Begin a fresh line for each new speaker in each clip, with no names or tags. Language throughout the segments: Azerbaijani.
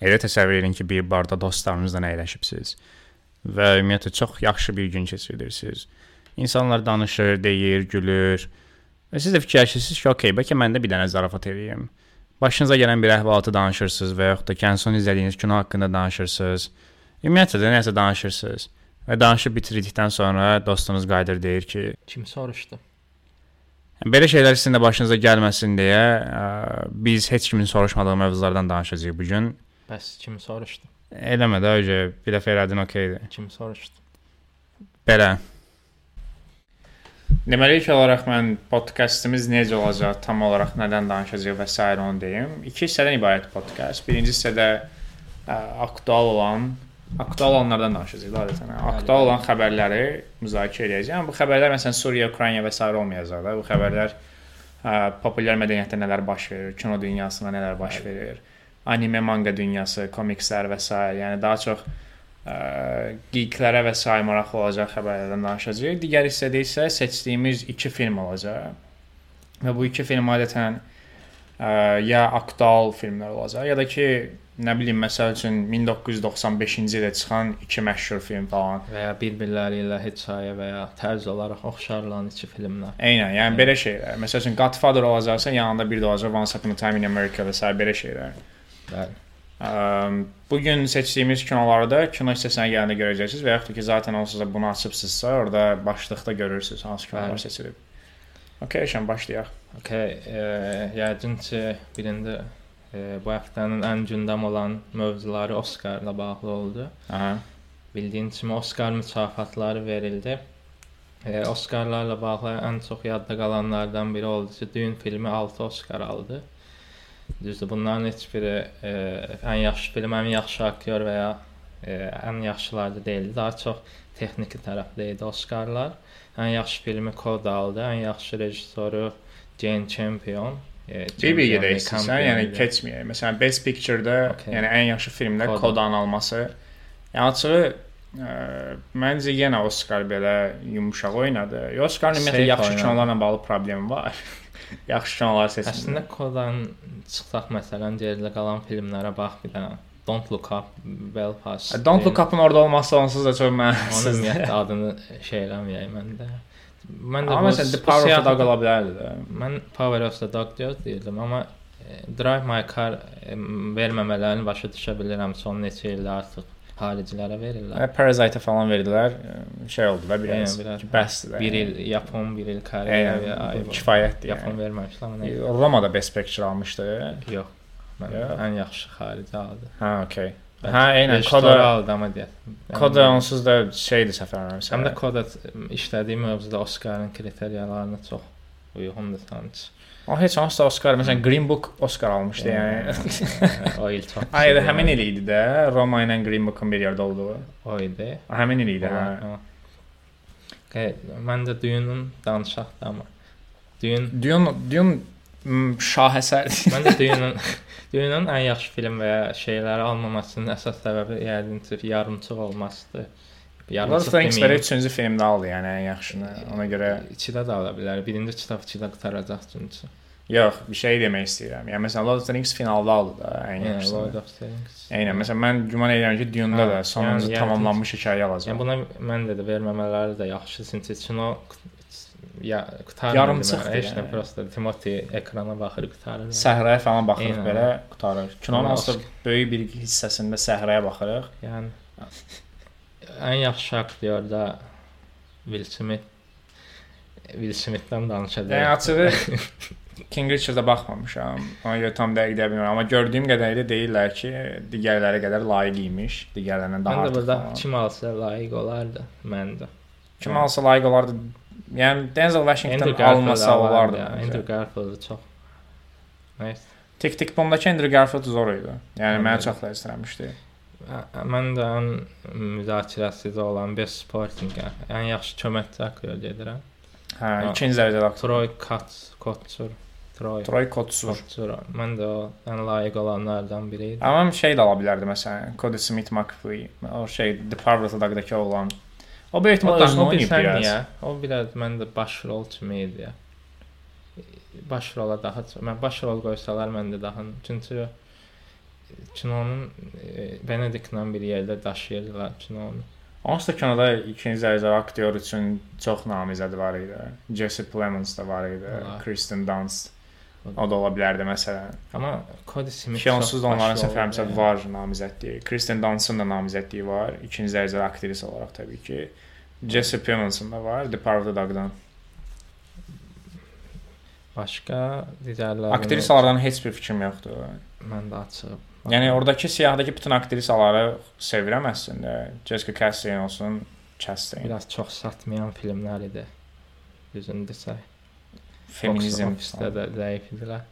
Elə təsəvvür edin ki, bir barda dostlarınızla əyləşibsiniz və ümumiyyətlə çox yaxşı bir gün keçirirsiniz. İnsanlar danışır, deyir, gülür. Və siz də fikirləşirsiniz ki, okey, bəlkə mən də bir dənə zarafat eləyim. Başınıza gələn bir əhvalatı danışırsınız və yaxud da ən son izlədiyiniz kino haqqında danışırsınız. Ümumiyyətlə də nəsə danışırsınız. Və danışıb bitirdikdən sonra dostunuz qayıdır deyir ki,
Kim soruşdu?
belə şeylər sizin də başınıza gəlməsin deyə ə, biz heç kimin soruşmadığı mövzulardan danışacağıq bu gün.
Bəs kim soruşdu?
Eləmə də öcə bir dəfə elədin okeydir.
Kim soruşdu?
Belə. Deməli ilk olaraq mən podkastımız necə olacaq, tam olaraq nədən danışacağıq və s. onu deyim. İki hissədən ibarət podkast. Birinci hissədə ə, aktual olan aktual olanlardan danışacağıq adətən. Aktual olan xəbərləri müzakirə edəcəyik. Yəni bu xəbərlər məsələn Suriya, Ukrayna və s. olmayacaq da. Bu xəbərlər ə, populyar mədəniyyətdə nələr baş verir, kino dünyasında nələr baş verir, anime, manga dünyası, komikslər və s. Yəni daha çox ə, geeklərə və s. maraqlı olacaq xəbərlərdən danışacağıq. Digər hissədə isə seçdiyimiz 2 film olacaq. Və bu 2 film adətən ə, ya aktual filmlər olacaq, ya da ki nə bilim məsəl üçün 1995-ci ildə çıxan iki məşhur film falan.
Və ya bir-birləri ilə hekayə və ya tərz olaraq oxşarlan iki filmlər.
Eynən, yəni belə şeylər. Məsəl üçün Godfather olacaqsa, yanında bir də olacaq Once Upon a Time in America və s. belə şeylər.
Bəli.
Um, bu gün seçdiyimiz kinolarda kino hissəsinə gələndə görəcəksiniz və yaxud da ki, zaten onsuz da bunu açıbsınızsa, orada başlıqda görürsüz hansı kinolar seçilib. Okay, şən başlayaq.
Okay, e, yəqin ki, birində e, bu həftənin ən gündəm olan mövzuları Oscarla bağlı oldu.
Aha.
Bildiyin kimi Oscar mükafatları verildi. E, Oscarlarla bağlı ən çox yadda qalanlardan biri oldu ki, Dune filmi 6 Oscar aldı. Düzdür, bunların heç biri e, ən yaxşı film, ən yaxşı aktyor və ya e, ən yaxşıları deyildi. Daha çox texniki tərəfdə idi Oscarlar. Ən yaxşı filmi Coda aldı, ən yaxşı rejissoru Jane Campion. E,
Bir-bir istəsən,
Campion
yəni keçməyək. Məsələn, Best Picture-da,
Okay.
yəni ən yaxşı filmdə
Koda.
Kodanın alması. Yəni açığı ə, məncə yenə Oscar belə yumşaq oynadı. Oscarın ümumiyyətlə yaxşı
oynadı.
kinolarla bağlı problemi var. Yaxşı kinolar seçmir.
Əslində Kodan çıxsaq məsələn geridə qalan filmlərə bax bir dənə Don't Look Up, Belfast.
Don't Look Up-ın orada olması onsuz da çox
Onun
mənasızdır.
ümumiyyətlə adını şey eləməyək məndə. Mən də
Amma məsələn The Power of the Dog ola bilərdi də.
Mən Power of the Dog deyirdim, amma e, Drive My Car e, verməmələrini başa düşə bilirəm. Son neçə ildə artıq xaricilərə verirlər.
Və Parasite falan verdilər. Şey oldu da biraz.
Eynən, biraz.
Bəsdir də.
Bir
yəni.
il Yapon, bir il Koreya
bu kifayətdir.
Yapon
Yəni.
verməmişlər, amma nə?
Roma da Best Picture almışdı.
Yox. Mən
Yox.
ən yaxşı xarici aldı.
Okay.
Bəlkə
Ha, eynən Koda
aldı amma deyək.
Koda onsuz da şeydir səfərlərimsə.
Həm də Koda işlədiyi mövzuda Oscarın kriteriyalarına çox uyğundur sanki.
O heç hansısa Oscar, məsələn Green Book Oscar almışdı yəni.
o il çox.
Ay, həmin
yəni.
il idi də Roma ilə Green Book-un bir yerdə olduğu.
O idi.
Həmin il idi, hə.
Mən də Dune-un danışaq da amma. Dune
Dune Dune şahəsərdir.
mən də Dune-un Dune-un ən yaxşı film və ya şeyləri almamasının əsas səbəbi yəqin ki, yarımçıq olmasıdır.
Lord of
Yarımçıq
Rings belə
deməyim.
üçüncü filmdə aldı, yəni ən yaxşını. Ona görə
İkidə də ala bilər. Birinci kitab ikidə qutaracaq çünki.
Yox, bir şey demək istəyirəm. Yəni məsələn Lord of the Rings finalda aldı da ən
Yəni Lord of the Rings.
Eynən, məsələn mən güman edirəm ki, Dune-da da sonuncu
yəni-
tamamlanmış hekayə alacaq.
Yəni buna mən də, də verməmələri də yaxşı kino ya qutarmır.
Yarımçıqdır
Heç nə prosta Timothy ekrana baxır qutarır.
Səhraya falan baxırıq
Eynən.
belə qutarır. Kinonun hansısa böyük bir hissəsində səhraya baxırıq.
Yəni ən yaxşı aktyor da Will Smith Will Smith-dən danışacağıq.
Yəni açığı King Richard-a baxmamışam. Ona görə tam dəqiq deyə bilmirəm, amma gördüyüm qədərilə deyirlər ki, digərləri qədər layiq imiş, digərlərindən daha
Mən də
artıq.
burada kim alsa layiq olardı. Mən də.
Kim alsa layiq olardı. Yəni Denzel Washington almasa olardı.
Andrew Garfield çox. Nəysə.
Tik Tik Boom'dakı Andrew Garfield zor idi. Yəni
Anladım.
çox ləzzətlənmişdi.
Mən də müzakirəsiz olan Best Supporting ən yaxşı köməkçi aktyor gedirəm.
Hə, ikinci dərəcədə aktyor.
Troy Kotsur. Troy.
Troy Kotsur.
Kotsur. Mən də o ən layiq olanlardan biri idi.
Amma şey də ala bilərdi məsələn, Cody Smith McPhee, o şey The Power Dog-dakı oğlan. O böyük ehtimal özünü oynayıb biraz.
niyə? O biraz məndə baş rol kimi idi. Baş rola daha çox. Mən baş rol qoysalar məndə daha çünki kinonun e, Benedictlə bir yerdə daşıyırdılar kinonu.
Onsuz da kinoda ikinci dərəcəli aktyor üçün çox namizəd var idi. Jesse Plemons da var idi. Kristen Dunst. O da ola bilərdi məsələn.
Amma Cody Smith
Ki onsuz da onların səfərimsə
yəni.
var namizədliyi. Kristen Dunst'ın da namizədliyi var. İkinci dərəcəli aktrisa olaraq təbii ki. Jesse Plemons'un da var. The Power of the Dog-dan.
Başqa digərləri
Aktrisalardan heç bir fikrim yoxdur.
mən də açıb.
Yəni oradakı siyahdakı bütün aktrisaları sevirəm əslində. Jessica Chastain olsun, Chastain.
biraz çox satmayan filmlər idi. Düzünü desək.
Feminizm.
Də zəif idilər.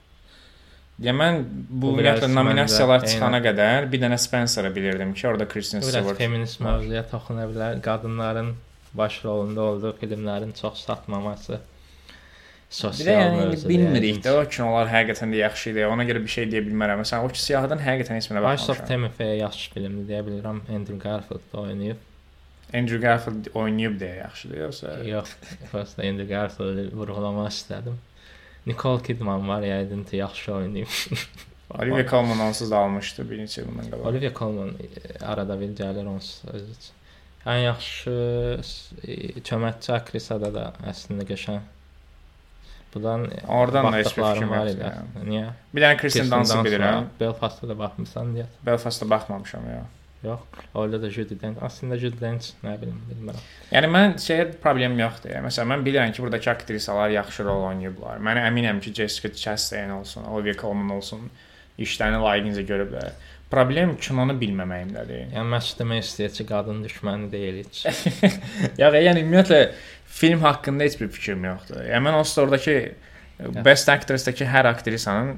Ya mən bu
biraz
ümumiyyətlə nominasiyalar çıxana qədər bir dənə Spencer-ı bilirdim ki, orada Kristen
Biraz
Stewart.
feminist mövzuya toxuna bilər. Qadınların baş rolunda olduğu filmlərin çox satmaması.
Də
Sosial
yəni
mövzudur.
bilmirik də o kinolar həqiqətən də yaxşı idi. Ona görə bir şey deyə bilmərəm. Məsələn, o ki siyahıdan həqiqətən heç birinə
Vice of
baxmamışam.
Timothy yaxşı filmdir deyə bilirəm. Andrew Garfield da oynayıb.
Andrew Garfield oynayıb deyə yaxşıdır yoxsa?
Yox, prosta Andrew Garfield vurğulamaq istədim. Nicole Kidman var, yəqin ki, yaxşı oynayıb.
Olivia Colman onsuz da almışdı bir neçə bundan qabaq.
Olivia Colman e, arada bir gəlir onsuz özü üçün. Ən yaxşı e, köməkçi aktrisada da əslində qəşəng. Budan e,
Oradan da heç bir fikrim
var idi. Niyə?
Bir dənə Kristen
Dunst
bilirəm.
Belfastda da baxmısan deyə.
Belfastda baxmamışam ya.
Yox. Orada da Judy Dench. Aslında Judy Dench nə bilim, bilmirəm.
Yəni mən şeyə problem yoxdur. Yəni məsələn mən bilirəm ki, burdakı aktrisalar yaxşı rol oynayıblar. Mən əminəm ki, Jessica Chastain olsun, Olivia Colman olsun, işlərini layiqincə görüblər. Problem kinonu bilməməyimdədir.
Yəni məş demək istəyir ki, qadın düşməni deyil heç.
Ya yəni ümumiyyətlə film haqqında heç bir fikrim yoxdur. Yəni mən onsuz da oradakı Best Actress-dakı hər aktrisanın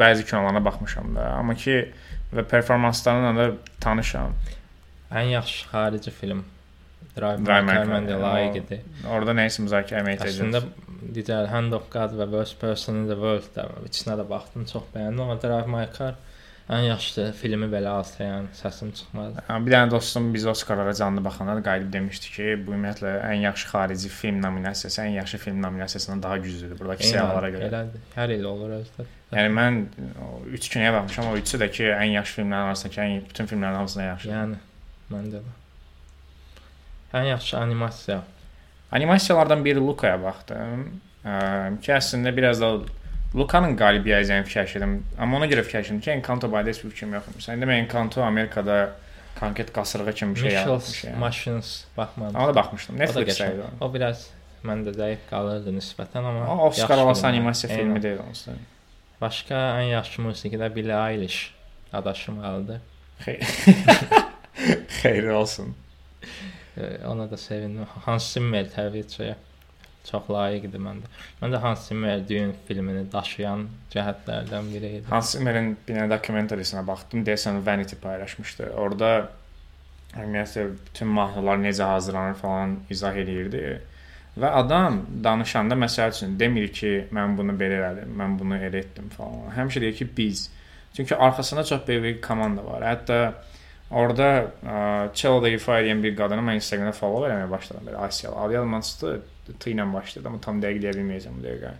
bəzi kinolarına baxmışam da, amma ki və performanslarına da tanışam.
Ən yaxşı xarici film Drive My Car məndə layiq idi.
Orada nə isə müzakirə etmək
Əslində
edəcəyik.
digər Hand of God və Worst Person in the World da içinə də baxdım, çox bəyəndim, amma Drive My Car ən yaxşı filmi belə alsa, yəni səsim çıxmadı.
Ha, Bir dənə dostum biz Oskarlara canlı baxanda da qayıdıb demişdi ki, bu ümumiyyətlə ən yaxşı xarici film nominasiyası ən yaxşı film nominasiyasından daha güclüdür buradakı siyahılara görə.
Elədir. Hər il olur özdə.
Yəni mən 3 kinoya baxmışam, o üçü də ki, ən yaxşı filmlərin arasındakı ən bütün filmlərin hamısından yaxşı.
Yəni məndə də. Ən yaxşı animasiya.
Animasiyalardan biri Lukaya baxdım. Ə, ki əslində biraz da Lukanın qalib gələcəyini fikirləşdim. Amma ona görə fikirləşdim ki, Encanto barədə bir fikrim yox idi. Sən demə Encanto Amerikada konkret qasırğa kimi bir şey yaratmış yəni.
Machines baxmadım.
Ona da baxmışdım. Netflixdə idi. o.
Biraz məndə zəif qalırdı nisbətən, amma
O Oscar alası animasiya filmi deyil onsuz.
Başqa ən yaxşı musiqidə Billie Eilish adaşım aldı.
Xeyir olsun.
Ee, Ona da sevindim. Hans Zimmer təbii çox layiq idi məndə. Məndə Hans Zimmer düyün filmini daşıyan cəhətlərdən biri idi.
Hans Zimmer'in bir dənə dokumentarisinə baxdım. Deyəsən Vanity paylaşmışdı. Orada ümumiyyətlə bütün mahnılar necə hazırlanır falan izah eləyirdi. Və adam danışanda məsəl üçün demir ki, mən bunu belə elədim, mən bunu elə etdim falan. Həmişə deyir ki, biz. Çünki arxasında çox böyük bir komanda var. Hətta orada cello-da ifa edən bir qadını mən Instagramda follow eləməyə başladım. Belə Asiyalı. Adı yadıma çıxdı. T ilə başladı, amma tam dəqiq deyə bilməyəcəm bu dəqiqə.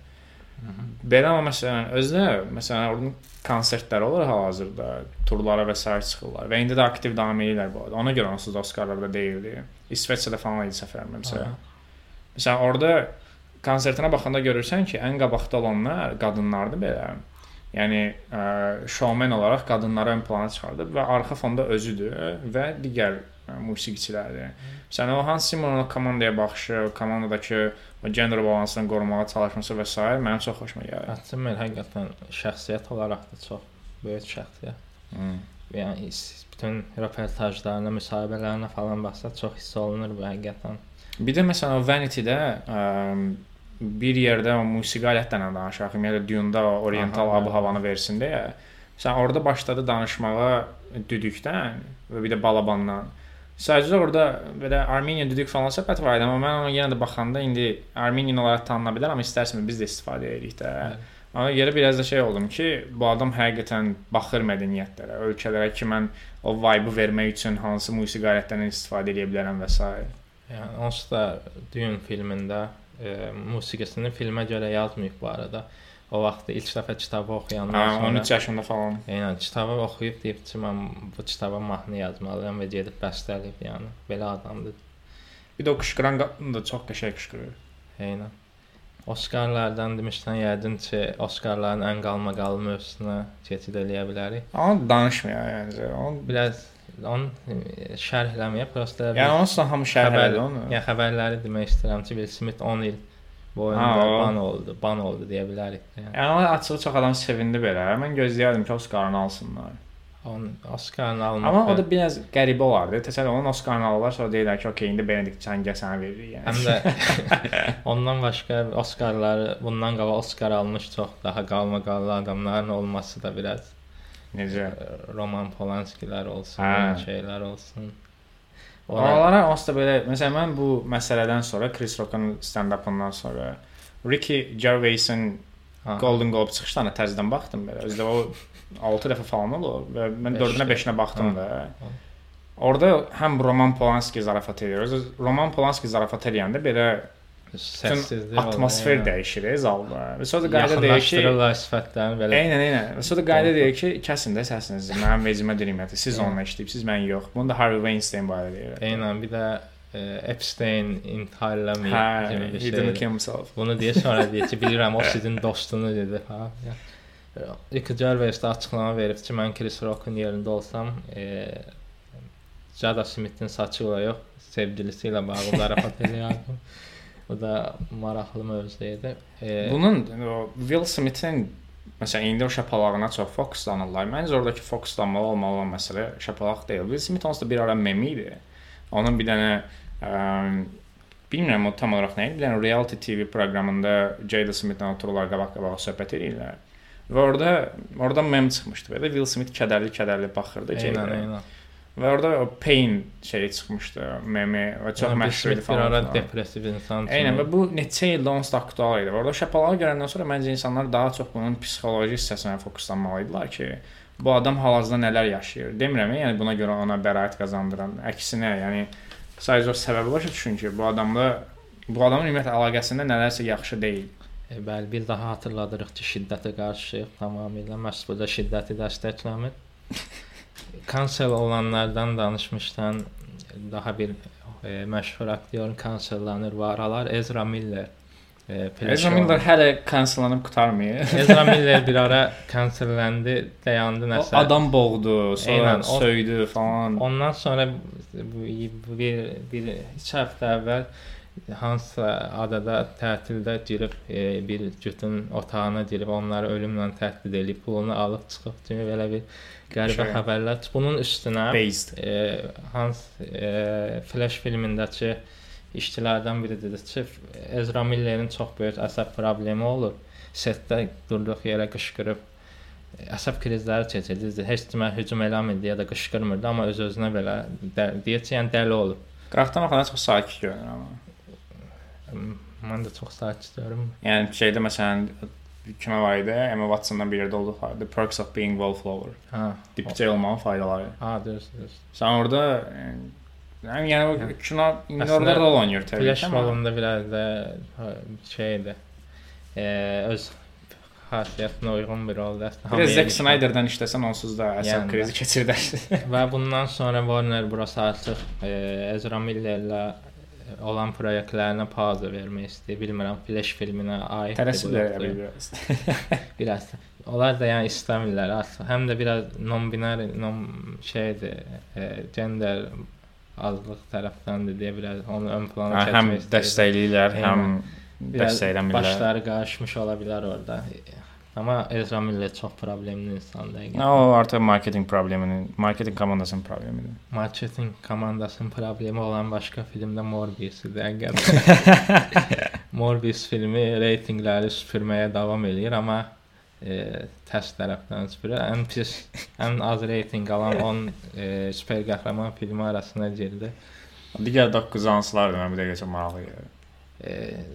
Belə amma məsələn özdə məsələn onun konsertləri olur hal-hazırda, turlara və sair çıxırlar və indi də aktiv davam edirlər bu arada. Ona görə onsuz da Oskarlarda deyildi. İsveçrədə falan idi səfərim məsələn. Məsələn orada konsertinə baxanda görürsən ki, ən qabaqda olanlar qadınlardır belə. Yəni ə, şoumen olaraq qadınları ön plana çıxardıb və arxa fonda özüdür və digər musiqiçilərdir. Məsələn o Hans o komandaya baxışı, komandadakı o gender balansını qorumağa çalışması və s. mənim çox xoşuma gəlir.
Hans Zimmer həqiqətən şəxsiyyət olaraq da çox böyük şəxsiyyət.
Hmm.
Yəni bütün reportajlarına, müsahibələrinə falan baxsa çox hiss olunur bu həqiqətən.
Bir də məsələn o Vanity-də ə, bir yerdə o musiqi alətlərindən danışaq, ümumiyyətlə Dune-da o oriental
Aha,
ab-havanı versin deyə. Sən orada başladı danışmağa düdükdən və bir də balabandan. Sadəcə orada belə Armeniya düdük falan söhbət var idi, amma mən ona yenə də baxanda indi Armeniyan olaraq tanına bilər, amma istərsəm biz də istifadə edirik də. Ona görə biraz da şey oldum ki, bu adam həqiqətən baxır mədəniyyətlərə, ölkələrə ki, mən o vibe-ı vermək üçün hansı musiqi alətlərindən istifadə edə bilərəm və s.
Yəni onsuz da Dune filmində e, musiqisini filmə görə yazmayıb bu arada. o vaxt ilk dəfə kitabı oxuyandan sonra
13 yaşında falan.
Eynən kitabı oxuyub deyib ki, mən bu kitaba mahnı yazmalıyam və gedib bəstələyib, yəni belə adamdır.
Bir də o qışqıran qadın da çox qəşəng qışqırır.
Eynən. Oskarlardan demişdən yəqin ki, Oskarların ən qalmaqalı mövzusuna keçid eləyə bilərik.
Amma danışmıyor yəni. Onu
Biraz onu şərh eləməyə, prosta
yəni onsuz hamı şərh
xəbər,
elədi onu.
yəni xəbərləri demək istəyirəm ki, Will Smith 10 il boyunca
Ha, o.
ban oldu, ban oldu deyə bilərik. də, Yəni.
Yəni açığı çox adam sevindi belə. Mən gözləyərdim ki, Oscar'ını alsınlar.
Onun Oskarını almaq.
Amma o da biraz qəribə olardı. Təsəvvür onun Oscar'ını alırlar, sonra deyirlər ki, "Okay, indi Benedict Cangə sənə veririk." Yəni.
Həm də ondan başqa Oskarları bundan qabaq Oskar almış çox daha qalmaqallı adamların olması da biraz
necə?
Roman Polanskilər olsun,
Hə.
şeylər olsun. Ora
Oralara onsuz da belə, məsələn mən bu məsələdən sonra Chris Rock'un stand-up'ından sonra Ricky Gervais'in
Ha.
Golden Globe çıxışlarına təzədən baxdım belə. Özdə o 6 dəfə falan olub və mən
Beş
4-ünə
də.
5-inə baxdım
Ha.
da. Orada həm Roman Polanski zarafat edir. Roman Polanski zarafat edəndə belə
səssizlik
atmosfer
yəni.
dəyişir zalda. Və sonra da qayda deyir ki,
sifətlərini belə.
Eynən, eynən. Və sonra da qayda deyir ki, kəsin də səsinizi. Mənim vecimə deyirəm, siz onunla işləyibsiz, mən yox. Bunu da Harvey Weinstein barədə deyir.
Eynən bir də e, Epstein intihar eləməyib
Hə, he didn't
şey.
kill himself.
Bunu deyə sonra deyir ki, bilirəm o sizin dostunuz dedi. Ha. ya. Ricky Gervais də açıqlama verib ki, mən Chris Rock'un yerində olsam, e, Jada Smith-in saçı ilə yox, sevgilisi ilə bağlı zarafat eləyərdim. Bu da maraqlı mövzu idi. E,
Bunun o Will Smith-in məsələn indi o şapalağına çox fokuslanırlar. Məncə oradakı fokuslanmalı olmalı olan məsələ şapalaq deyil. Will Smith onsuz da bir ara mem idi. Onun bir dənə ə, bilmirəm o tam olaraq nə idi. Bir dənə reality TV proqramında Jada Smith-lə otururlar qabaq-qabağa söhbət edirlər. Və orada orada mem çıxmışdı. Və Will Smith kədərli-kədərli baxırdı
eynən,
Jada.
eynən.
Və orada o pain şeyi çıxmışdı, memi və çox
Yəni,
məşhur idi
bir
falan.
ara
filan.
depressiv insan.
Eynən və bu neçə ildə onsuz da aktual idi. Orada şapalağı görəndən sonra məncə insanlar daha çox bunun psixoloji hissəsinə fokuslanmalıdılar ki, bu adam hal-hazırda nələr yaşayır. Demirəm, yəni buna görə ona bəraət qazandıran. Əksinə, yəni sadəcə o səbəbi başa düşün ki, bu adamla bu adamın ümumiyyətlə əlaqəsində nələrsə yaxşı deyil.
E, bəli, bir daha xatırladırıq ki, şiddətə qarşıyıq tamamilə. Məhz burada şiddəti dəstəkləmir. Kansel olanlardan danışmışdan daha bir e, məşhur aktyorun kansellanır var. Aralar Ezra Miller. E,
Ezra Miller hələ kansellanıb qurtarmayıb.
Ezra Miller bir ara kanselləndi, dayandı
O
nəsə.
adam boğdu, sonra
Eynən, o-
söydü falan.
Ondan sonra bir bir 2 həftə əvvəl hansısa adada tətildə girib e, bir cütün otağına girib onları ölümlə təhdid edib pulunu alıb çıxıb kimi belə bir qəribə
Şey.
xəbərlər. Bunun üstünə
Based.
e, Hans e, Flash filmindəki işçilərdən biri dedi ki, Ezra Miller'in çox böyük əsəb problemi olur. Setdə durduq yerə qışqırıb əsəb krizləri keçirdi. Heç kimə hücum eləmirdi ya da qışqırmırdı, amma öz-özünə belə deyir ki, yəni dəli olub.
Qıraqdan baxanda çox sakit görünür amma.
Mən də çox sakit görürəm.
Yəni şeydə məsələn kimə var idi? Emma Watson'dan bir yerdə olduqları The Perks of Being Wallflower.
Ha.
Dipçə olmanın faydaları.
Ha, düz, düz.
Sən orada yəni, yəni o kino orada rol oynayır təbii
Flash
ki. amma
rolunda biraz da şeydir. E, öz xasiyyətinə uyğun bir. Əslində
Biraz Zack. Snyder'dan işləsən onsuz da əsəb
Yəni
krizi keçirdər.
Və bundan sonra Warner Bros artıq e, Ezra Millerlə olan proyektlərinə pauza vermək istəyir. Bilmirəm, Flash filminə aid.
Tələsiblər elə biraz.
biraz. Onlar da yəni istəmirlər artıq. Həm də biraz non-binary, non şeydir, e, gender azlıq tərəfdəndir deyə biraz onu ön plana
Hə, Həm
keçmək istəyir.
dəstəkləyirlər, həm
Biraz
dəstəkləmirlər.
Başları qarışmış ola bilər orada. Amma Ezra Miller çox problemli insandır. həqiqətən.
O artıq marketinq probleminin, marketinq komandasının problemidir.
Marketing komandasının problemi olan başqa filmdə Morbius idi həqiqətən. Morbius filmi reytinqləri süpürməyə davam eləyir, amma e, tərs tərəfdən süpürür. Ən pis, ən az reytinq alan 10 e, super qəhrəman filmi arasına girdi.
Digər 9 hansılardır mən bir dəqiqə çox maraqlı gəlir.
E,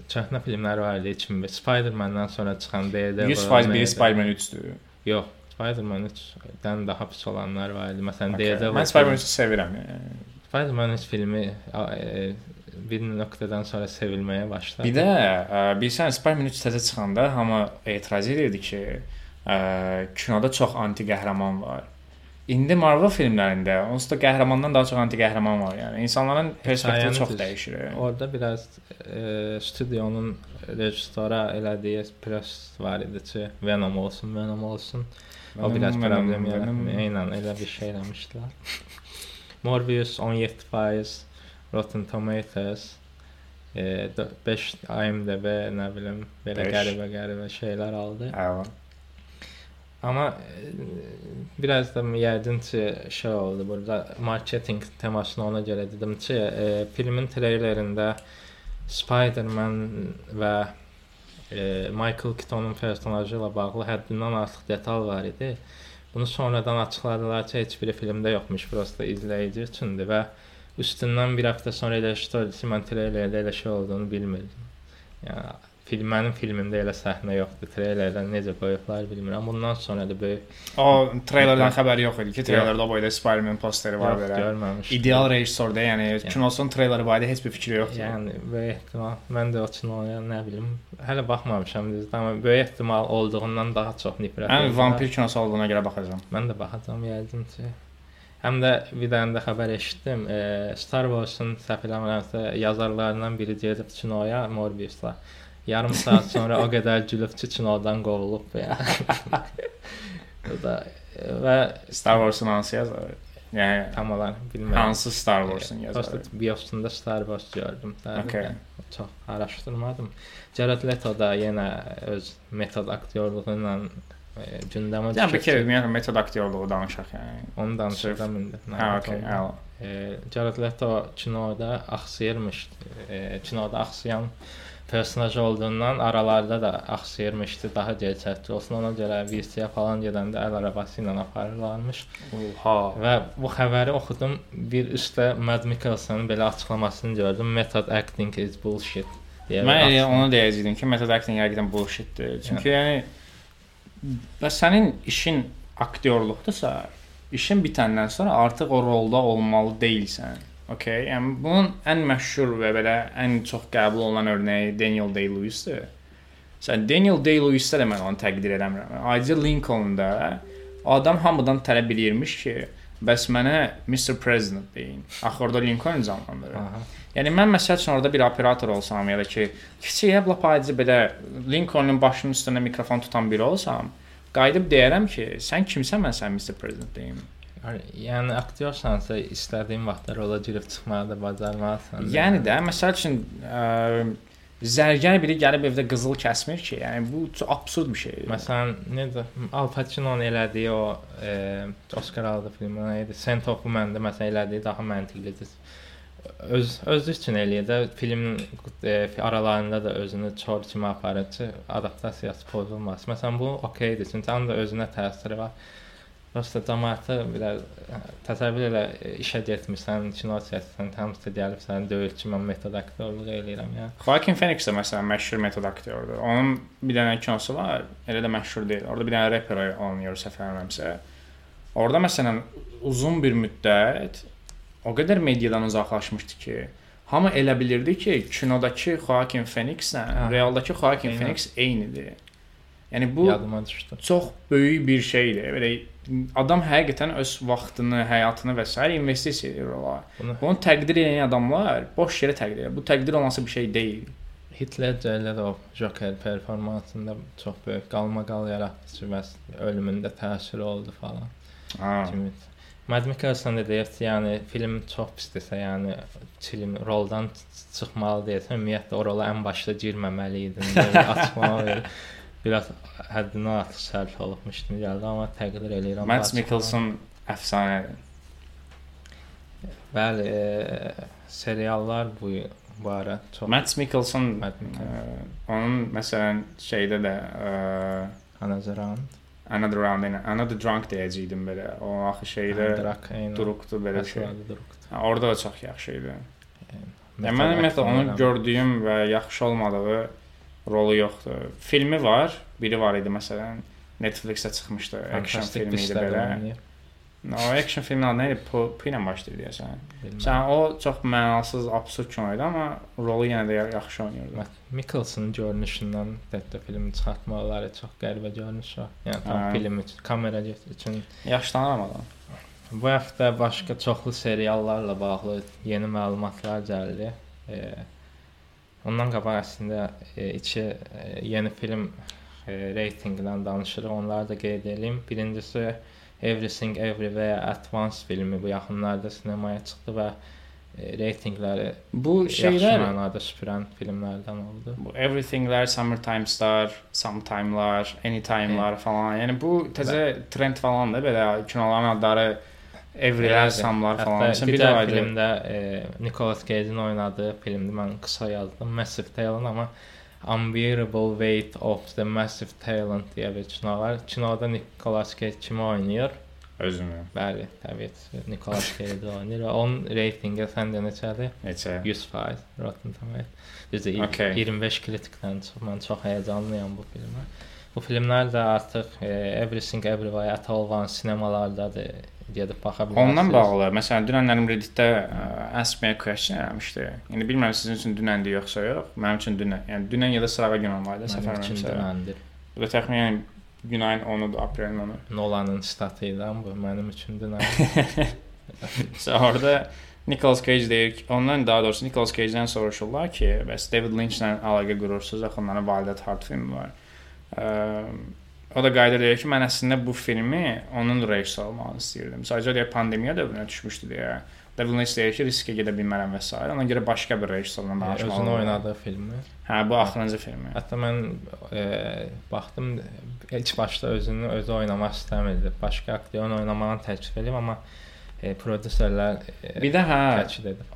köhnə filmlər var idi 2005. Spider-Man-dan sonra çıxan Daredevil.
100% biri. Spider-Man 3-dür.
Yox, Spider-Man 3-dən daha pis olanlar var idi. Məsələn,
Okay.
Daredevil.
Mən Spider-Man 3-ü sevirəm. yəni.
Spider-Man 3 filmi e, bir nöqtədən sonra sevilməyə başladı.
Bir də ə, bilirsən Spider-Man 3 təzə çıxanda hamı etiraz edirdi ki, ə, kinoda çox anti qəhrəman var. İndi Marvel filmlərində onsuz da qəhrəmandan daha çox anti qəhrəman var. Yəni insanların perspektivi çox dəyişir.
Orada biraz e, studiyonun rejissora elədiyi press var idi ki, Venom olsun, Venom olsun. O
Venom,
biraz
Venom,
problem yaratdı. Eynən elə bir şey eləmişdilər. Morbius 17% Rotten Tomatoes e, 5 IMDb nə bilim belə
Beş.
qəribə qəribə şeylər aldı.
Əla.
Amma e, biraz da yəqin ki şey oldu burada marketinq temasını ona görə dedim ki, e, filmin treylerində Spider-Man və e, Michael Keatonun personajı ilə bağlı həddindən artıq detal var idi. Bunu sonradan açıqladılar ki, heç biri filmdə yoxmuş, prosta izləyici üçündür və üstündən bir həftə sonra elə şey oldu ki, mən treylerdə elə şey olduğunu bilmirdim. Yəni film mənim filmimdə elə səhnə yoxdur. Treylerdən necə qoyublar bilmirəm. Bundan sonra da böyük
O treylerdən xəbəri yox idi ki, treylerdə boyda Spider-Man posteri var
yox,
belə.
görməmişdim.
İdeal rejissorda, yəni kinosun treyleri barədə heç bir fikri yoxdur.
Yəni böyük ehtimal mən də o kinoya nə bilim hələ baxmamışam düzdür, amma böyük ehtimal olduğundan daha çox nifrət edirəm.
vampir kinosu olduğuna görə baxacağam.
Mən də baxacağam yəqin ki. Həm də bir dənə də xəbər eşitdim. E, Star Wars-un səhv eləmirəmsə yazarlarından biri gedib kinoya Morbius-la. Yarım saat sonra o qədər gülüb ki, kinodan qovulub ya. Bu da və
Star Wars-un hansı yazarı? Yəni
tam olaraq bilmirəm.
hansı Star Wars-un yazarı?
Prosta biosunda Star Wars gördüm.
Okay.
Çox araşdırmadım. Jared Leto da yenə öz metod aktyorluğu ilə e, gündəmə
Yəni bir
düşür
kere ümumiyyətlə metod aktyorluğu danışaq yəni.
Onu danışacağam indi.
Hə, okey.
E, Jared Leto kinoda axsıyırmış. E, kinoda axsayan personaj olduğundan aralarda da axsıyırmışdı. Daha gerçəkçi olsun. Ona görə VC-yə falan gedəndə əl arabası ilə aparırlarmış.
Oha.
Və bu xəbəri oxudum. Bir üstə Mad Mikkelsen'in belə açıqlamasını gördüm. Method acting is bullshit. deyə
Mən elə onu deyəcəydim ki, metod acting həqiqətən bullshitdir. Çünki yəni bəs sənin işin aktyorluqdursa, işin bitəndən sonra artıq o rolda olmalı deyilsən. Okay? Yəni bunun ən məşhur və belə ən çox qəbul olunan örnəyi Daniel Day-Lewis-dir. Sən Daniel Day-Lewis-də də mən onu təqdir edirəm. Ayrıca Lincoln-da adam hamıdan tələb eləyirmiş ki, bəs mənə Mr. President deyin. Axı orada Lincoln canlandırır.
Aha.
Yəni mən məsəl üçün orada bir operator olsam ya da ki, kiçik lap adi belə Lincolnun başının üstündə mikrofon tutan biri olsam, qayıdıb deyərəm ki, sən kimsən mən sən Mr. President deyim.
Yəni aktyorsansa istədiyin vaxtda rola girib çıxmağı da bacarmalısan.
Yəni də məsəl üçün ə, zərgər biri gəlib evdə qızıl kəsmir ki, yəni bu çox absurd bir şeydir.
Məsələn, necə Al Pacino'nun elədiyi o e, Oscar aldı filmi nə idi? Scent of Woman-da məsələn elədiyi daha məntiqlidir. Öz özü üçün eləyir də filmin e, aralarında da özünü çor kimi aparır ki, adaptasiyası pozulmasın. Məsələn, bu okeydir, çünki onun da özünə təsiri var. Prosta cəmaətə biraz təsəvvür elə işə getmirsən, kino çəkirsən, hamısı gəlib döyür ki, mən metod aktyorluq eləyirəm ya.
Joaquin Phoenix də məsələn məşhur metod aktyordur. Onun bir dənə kinosu var, elə də məşhur deyil. Orada bir dənə rapper oynayır səhv eləmirəmsə. Orada məsələn uzun bir müddət o qədər mediadan uzaqlaşmışdı ki, hamı elə bilirdi ki, kinodakı Joaquin Phoenix-lə realdakı Joaquin. Phoenix eynidir. Yəni bu çox böyük bir şeydir. Belə adam həqiqətən öz vaxtını, həyatını və s. investisiya edir ora.
Bunu
Bunu təqdir edən adamlar boş yerə təqdir edir. Bu təqdir olması bir şey deyil.
Hitler o Joker performansında çox böyük qalmaqal yaratdı bəs ölümündə təsiri oldu falan.
Ha.
Kimi. Mad Mikkelsen də deyir ki, yəni film çox pisdirsə, yəni film roldan çıxmalı deyirsən, ümumiyyətlə o rola ən başda girməməli bir açıqlama verir. Biraz həddindən artıq sərf olubmuş kimi gəldi, amma təqdir eləyirəm.
Mads. Mikkelsen əfsanədir.
Bəli, e, seriallar bu ara çox
Mads Mikkelsen ə, onun məsələn şeydə də ə,
anazaran.
Another Round in Another Drunk deyəcəydim belə. O axı şeydə durubdu belə şey. Ha, Orada da çox yaxşı idi. Yəni mən ümumiyyətlə onu gördüyüm və yaxşı olmadığı rolu yoxdur. Filmi var, biri var idi məsələn. Netflix-də çıxmışdı, action filmi idi belə.
oynayır.
O action filmin adı nə idi? P, ilə başlayır deyəsən. Sən o çox mənasız, absurd kino idi, amma rolu yenə də yaxşı oynayırdı.
Matt Mikkelsen'ın görünüşündən hətta filmi çıxartmaları çox qəribə görünüş var. Yəni tam
Hə.
film üçün, kamera üçün.
Yaşlanıram adam.
Bu həftə başqa çoxlu seriallarla bağlı yeni məlumatlar gəldi. E, ondan qabaq əslində e, iki e, yeni film e, reytinqindən danışırıq. Onları da qeyd edeyim. Birincisi Everything Everywhere at Once filmi bu yaxınlarda sinemaya çıxdı və e, reytinqləri
Bu şeylər
mənada süpürən filmlərdən oldu.
bu Everything'lər, Summertimes'lar, Sometime'lar, Anytime'lar falan. Yəni bu təzə trend falandır belə kinoların adları
Elədir.
Samlar falan.
Hətta bir də filmdə e, Nicolas Cage-in oynadığı filmdə mən qısa yazdım. Massive Talent amma Unbearable Weight of the Massive Talent deyə bir kino var. Kinoda Nicolas Cage kimi oynayır?
özünü.
Bəli, təbii ki, Nicolas Cage oynayır. və Onun reytinqi səndə neçədir?
Neçə?
100% Rotten Tomatoes. Düzdür,
Okay.
25 kritikdən çox mən çox həyəcanlıyam bu filmə. Bu filmlər də artıq e, Everything Everywhere at All One sinemalardadır. Gedib baxa bilərsiniz.
Ondan bağlı. Məsələn, dünənlərim Reddit-də ə, Ask Me a Question eləmişdi. İndi bilmirəm sizin üçün dünəndir yoxsa yox. Mənim üçün dünən. Yəni dünən ya da sırağa gün olmalıdı
Mənim
səfər
üçün
mənimsə.
dünəndir.
Bu da təxminən gün ayın 10-udur, aprelin 10-u.
Nolanın statıyla bu mənim üçün dünən.
Sə orada Nicolas Cage deyir ki, ondan daha doğrusu Nicolas Cage-dən soruşurlar ki, bəs David Lynch-lə əlaqə qurursunuz, axı onların Validat Hard filmi var. Ə, o da qayda deyir ki, mən əslində bu filmi onun rejissor olmağını istəyirdim. Sadəcə deyə pandemiya dövrünə düşmüşdü deyə. David Lynch deyir ki, riskə gedə bilmərəm və s. Ona görə başqa bir rejissorla danışmalıyam.
Özünün oynadığı filmi.
Hə, bu axırıncı filmi.
Hətta mən e, baxdım ilk başda özünü özü oynamaq istəmirdi. Başqa aktyorun oynamağını təklif edib amma e, prodüserlər e,
Bir də hə.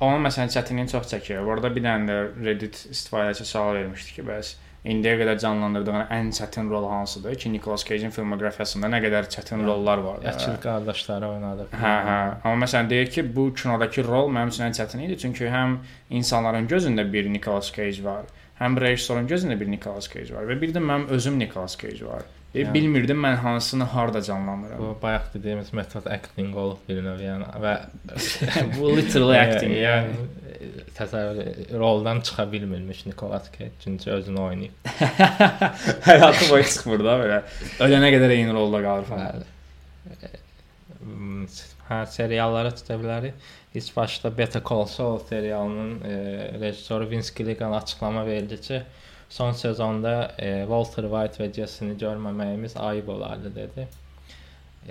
Onun məsələn çətinliyi çox çəkir. Orada bir dənə də Reddit istifadəçi sual vermişdi ki, bəs indiyə qədər canlandırdığın ən çətin rol hansıdır ki, Nicolas Cage-in filmoqrafiyasında nə qədər çətin
Hə.
rollar var.
Yaşıl qardaşları oynadı.
Hə, hə. Amma məsələn deyir ki, bu kinodakı rol mənim üçün ən çətin idi, çünki həm insanların gözündə bir Nicolas Cage var, həm rejissorun gözündə bir Nicolas Cage var və bir də mənim özüm Nicolas Cage var. E,
Yəni-
bilmirdim mən hansını harda canlandıram.
Bu bayaq dediyimiz metod acting olub bir növ yəni və
Bu literally acting,
E,
yəni.
Təsəvvür roldan çıxa bilmirmiş Nicolas Cage çünki özünü oynayıb.
Həyatı boyu çıxmır da belə. Ölənə qədər eyni rolda qalır falan.
Bəli. Hə, seriallara tuta bilərik. İlk başda Better Call Saul serialının e, rejissoru Vince Gilligan açıqlama verdi ki, son sezonda e, Walter White və Jesse-ni görməməyimiz ayıb olardı dedi.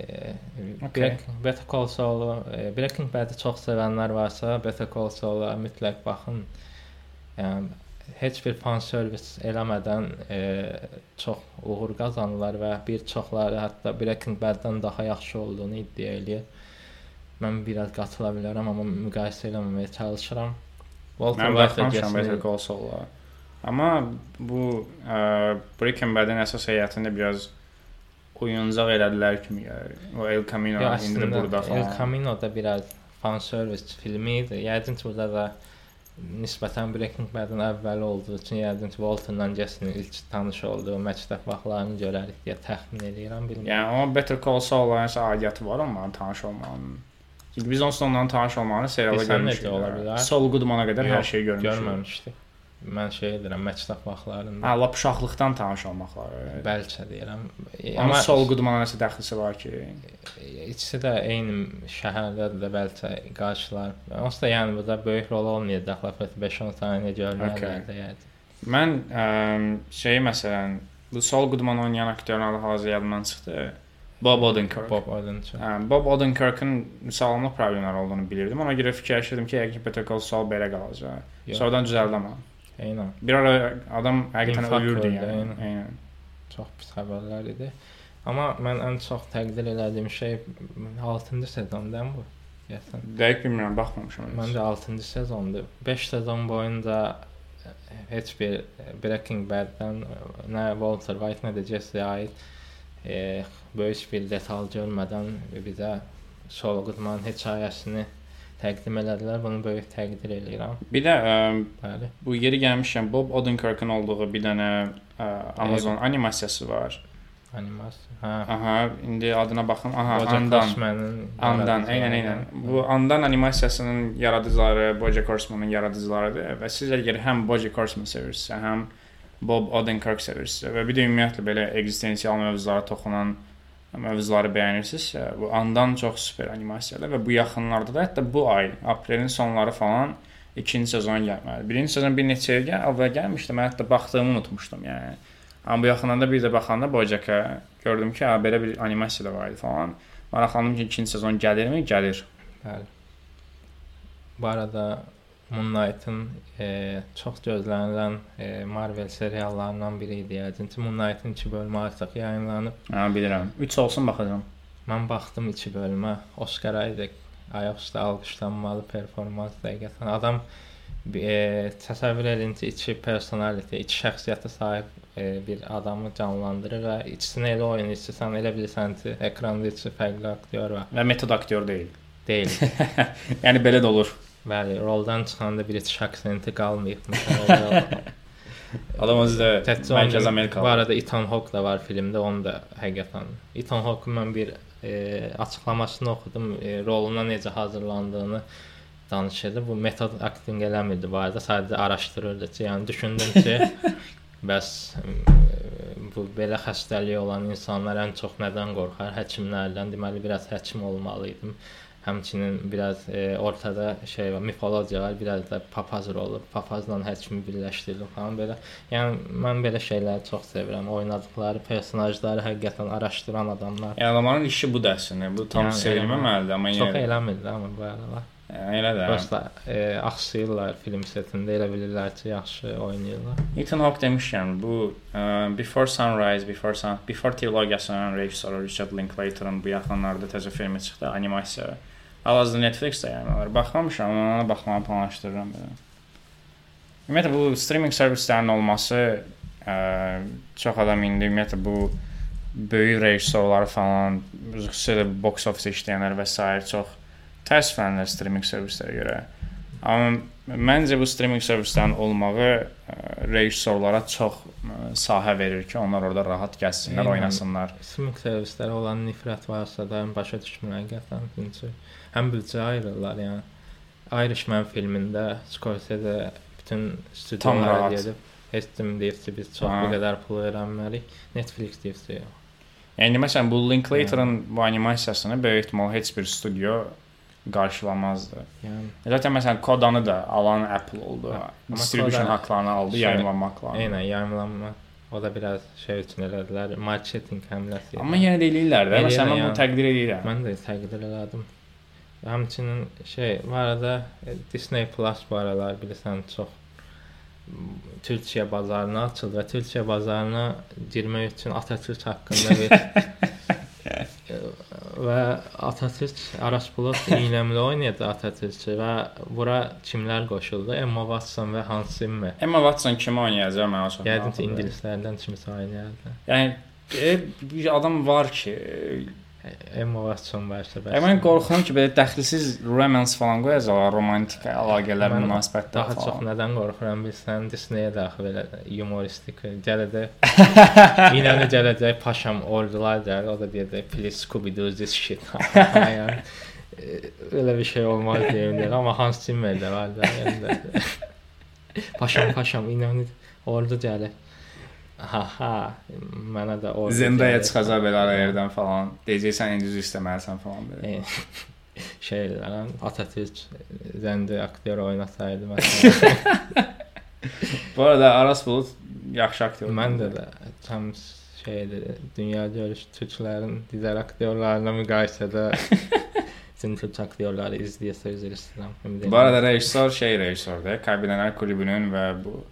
E,
Okay.
Better Call Saul, e, Breaking Bad-i çox sevənlər varsa, Better Call Saul-a mütləq baxın. Yəni heç bir fan servis eləmədən e, çox uğur qazanırlar və bir çoxları hətta Breaking Bad-dan daha yaxşı olduğunu iddia eləyir. Mən biraz qatıla bilərəm, amma müqayisə eləməməyə çalışıram. Walter
Mən baxmamışam Better Call Saul-a. Amma bu ə, Breaking Bad-in əsas heyətində biraz oyuncaq elədilər kimi gəlir. O El Camino
Ya
indi də burada
El
falan.
Camino da biraz fan service filmi idi. Yəqin ki, burada da nisbətən Breaking Bad-in əvvəli olduğu üçün yəqin ki, Walter-la Jesse-nin ilk tanış olduğu məktəb vaxtlarını görərik deyə təxmin edirəm, bilmirəm.
Yəni o Better Call Saul-la nəsə aidiyyəti var onların tanış olmağının. Çünki biz onsuz da onların tanış olmağını serialda görmüşük.
necə ola bilər?
Saul Goodman-a qədər hər
Yox,
şeyi görmüşük.
Görməmişdik. Mən şey edirəm, məktəb vaxtlarında.
Hə, lap uşaqlıqdan tanış olmaqlar.
Bəlkə deyirəm. E,
Amma Saul Goodman-a nəsə dəxlisi var ki,
ikisi də eyni şəhərdədir də bəlkə qarşılar. Onsuz da yəni burada böyük rol olmayacaq. Lap 5-10 saniyə görməyəcək
Okay.
yəni.
Mən ə, şey məsələn, bu Saul Goodman oynayan aktyorun adı hazır yadımdan çıxdı. Bob Odenkirk.
Bob Odenkirk.
Hə, Bob Odenkirk'ın sağlamlıq problemləri olduğunu bilirdim. Ona görə fikirləşirdim ki, yəqin ki, Call Saul belə qalacaq. Sonradan düzəldi amma.
Eynən.
Bir ara adam həqiqətən ölürdü yəni.
eynən.
Eynən.
Çox pis xəbərlər idi. Amma mən ən çox təqdir elədiyim şey 6-cı sezondan bu. Deyəsən.
Dəqiq bilmirəm, baxmamışam. heç.
Məncə 6-cı sezondur. 5 sezon boyunca e, heç bir e, Breaking Bad-dan e, nə Walter White, nə də Jesse aid e, böyük bir detal görmədən bizə Saul Goodman hekayəsini təqdim elədilər. Bunu böyük təqdir eləyirəm.
Bir də ə,
Bəli.
bu yeri gəlmişkən Bob Odenkirk'ın olduğu bir dənə ə, Amazon animasiyası var.
Animasiya. Hə.
Aha, indi adına baxın. Aha,
Bojack
Andan.
Horseman'ın
Andan, eynən, eynən. Bu Andan animasiyasının yaradıcıları BoJack Horseman'ın yaradıcılarıdır və siz əgər həm BoJack Horseman sevirsinizsə, həm Bob Odenkirk sevirsinizsə və bir də ümumiyyətlə belə ekzistensial mövzulara toxunan mövzuları bəyənirsinizsə, bu Andan çox super animasiyadır və bu yaxınlarda da hətta bu ay, aprelin sonları falan ikinci sezon gəlməlidir. Birinci sezon bir neçə il gəl, əvvəl gəlmişdi. Mən hətta baxdığımı unutmuşdum, yəni. Amma bu yaxınlarda bir də baxanda BoJack-a gördüm ki, ha, belə bir animasiya da var idi falan. Maraqlandım ki, ikinci sezon gəlirmi? Gəlir.
Bəli. Bu arada Moon Knight-ın e, çox gözlənilən e, Marvel seriallarından biri idi. Yəqin Moon Knight-ın 2 bölümü artıq yayımlanıb.
Ha, bilirəm. 3 olsun baxacağam.
Mən baxdım 2 bölümə. Oscar Isaac ayaq üstə alqışlanmalı performans dəqiqətən. Adam e, təsəvvür edin ki, iki personality, iki şəxsiyyətə sahib e, bir adamı canlandırır və ikisini elə oynayır ki, sən elə bilirsən ki, ekranda iki fərqli aktyor var.
Və metod aktyor deyil.
Deyil.
yəni belə də olur.
Bəli, roldan çıxanda bir iki aksenti qalmayıb.
Adam özü də Mərkəz Amerikalı.
Bu arada Ethan Hawke da var filmdə, onu da həqiqətən. Ethan Hawke-ın mən bir e, açıqlamasını oxudum, e, roluna necə hazırlandığını danışırdı. Bu metod akting eləmirdi bu arada, sadəcə araşdırırdı ki, yəni düşündüm ki, bəs e, bu belə xəstəliyi olan insanlar ən çox nədən qorxar? Həkimlərdən. Deməli biraz həkim olmalı idim. Həmçinin biraz e, ortada şey var, mifologiya var, biraz da papaz rolu, papazla həkimi birləşdirilir falan belə. Yəni mən belə şeyləri çox sevirəm. Oynadıkları personajları həqiqətən araşdıran adamlar.
Yəni adamların işi bu dərsini. Bu tam
Yəni,
sevilməməlidir, amma
Çox
yenə
eləmirlər amma bu aralar.
Yəni, elə də.
Prosta e, axsıyırlar film setində, elə bilirlər ki, yaxşı oynayırlar.
Ethan Hawke demişkən, bu ə, Before Sunrise, Before Sun, Before trilogiyasının rejissoru Richard Linklaterın bu yaxınlarda təzə filmi çıxdı, animasiya. Hal-hazırda Netflix-də yayımlanır. Baxmamışam, amma ona baxmağı planlaşdırıram belə. Ümumiyyətlə bu streaming servislərinin olması ə, çox adam indi ümumiyyətlə bu böyük rejissorları falan, xüsusilə box office işləyənlər və s. çox təəssüflənirlər streaming servislərə görə. Amma məncə bu streaming servislərin olmağı ə, rejissorlara çox ə, sahə verir ki, onlar orada rahat gəzsinlər,
Eynən.
oynasınlar.
Streaming servislərə olan nifrət varsa da başa düşmürəm həqiqətən. Həm büdcə ayırırlar, yəni Irishman filmində Scorsese bütün
rahat.
gedib heç kim deyir ki, biz çox bu qədər pul verənməliyik. Netflix deyir ki, yox.
Yəni məsələn bu Linklaterın bu animasiyasını böyük ehtimal heç bir studio qarşılamazdı.
Yəni
Zaten məsələn Kodanı da alan Apple oldu. Distribution haqqlarını aldı,
şey-
yayımlanma haqqlarını.
eynən yayımlanma o da biraz şey üçün elədilər, marketinq həmləsi.
Amma yenə də eləyirlər də. Məsələn mən bunu təqdir edirəm.
Mən də təqdir elədim. Həmçinin şey, bu arada e, Disney Plus bu aralar bilirsən çox Türkiyə bazarına açıldı və Türkiyə bazarına girmək üçün Atatürk haqqında bir e, və Atatürk Aras Bulut iynəmli oynayırdı Atatürkü və bura kimlər qoşuldu? Emma Watson və Hans Zimmer.
Emma Watson kimi oynayacaq mən o çox.
Yəqin ki, ingilislərdən kimsə oynayardı.
Yəni e, bir adam var ki, e,
Emma Watson varsa bəs.
mən qorxuram ki, belə dəxilsiz romance falan qoyacaqlar, romantik əlaqələr, münasibətlər
Daha çox
falan.
nədən qorxuram bilsən, Disney-yə daxil belə humoristik gələcək. İnanı gələcək paşam ordular gəlir, o da deyəcək please Scooby Doo this shit. yəni elə bir şey olmaz deyim deyir, amma Hans Zimmer də var da. Paşam paşam inanı ordu gəlir. Ha ha, mənə də ordu.
Zendaya
gəlir.
çıxacaq belə ara yerdən falan. Deyəcəksən indi düz istəməlisən falan belə.
E, şeylər, Atatürk zəndə aktyor oynasaydı məsələn.
Bu arada Aras Bulut yaxşı aktyor.
Mən də də tam şeydir, dünya görüş türklərin digər aktyorlarına müqayisədə bütün türk aktyorları izləyəsə üzr istəyirəm. Ümid
Bu arada rejissor şey rejissordur. Kaybedənlər kulübünün və bu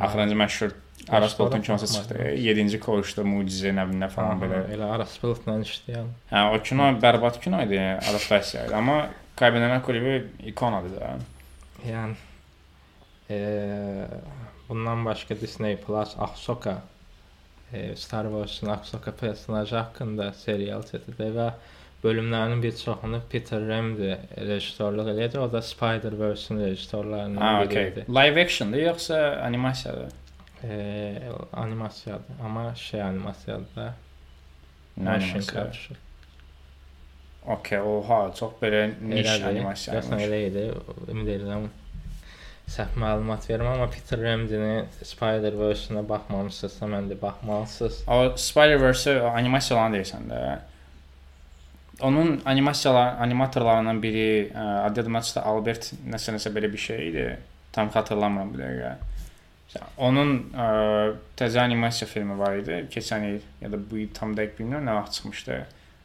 axırıncı məşhur Aras
Rejissora
Bulutun kinosu
baxmadım.
çıxdı. 7-ci koğuşda Mucizə nəvində falan belə.
Elə Aras Bulutla işləyən.
Hə, o kino bərbad kino idi, yəni adaptasiya idi, amma Kaybedənlər kulübü ikonadır da.
Yəni eee bundan başqa Disney Plus Ahsoka e, Star Wars'un Ahsoka personajı haqqında serial çəkdi və bölümlərinin bir çoxunu Peter Ramsey rejissorluq eləyəcək. O da Spider-Verse-in rejissorlarından biri
okey.
idi.
Live action'dır yoxsa animasiyadır?
E, animasiyadır, amma şey animasiyadır da.
Animasiya?
capture.
Okay, oha, çox belə niş animasiya.
Görsən elə idi. Ümid edirəm səhv məlumat verirəm, amma Peter Ramsey-nin Spider-Verse-una baxmamısınızsa, mən də baxmalısınız.
O Spider-Verse animasiya olan deyirsən də. Onun animasiyalar animatorlarından biri ə, adı çıxdı Albert nəsə nəsə belə bir şey idi. Tam xatırlamıram bu dəqiqə. Onun ə, təzə animasiya filmi var idi. Keçən il ya da bu il tam dəqiq bilmirəm nə vaxt çıxmışdı.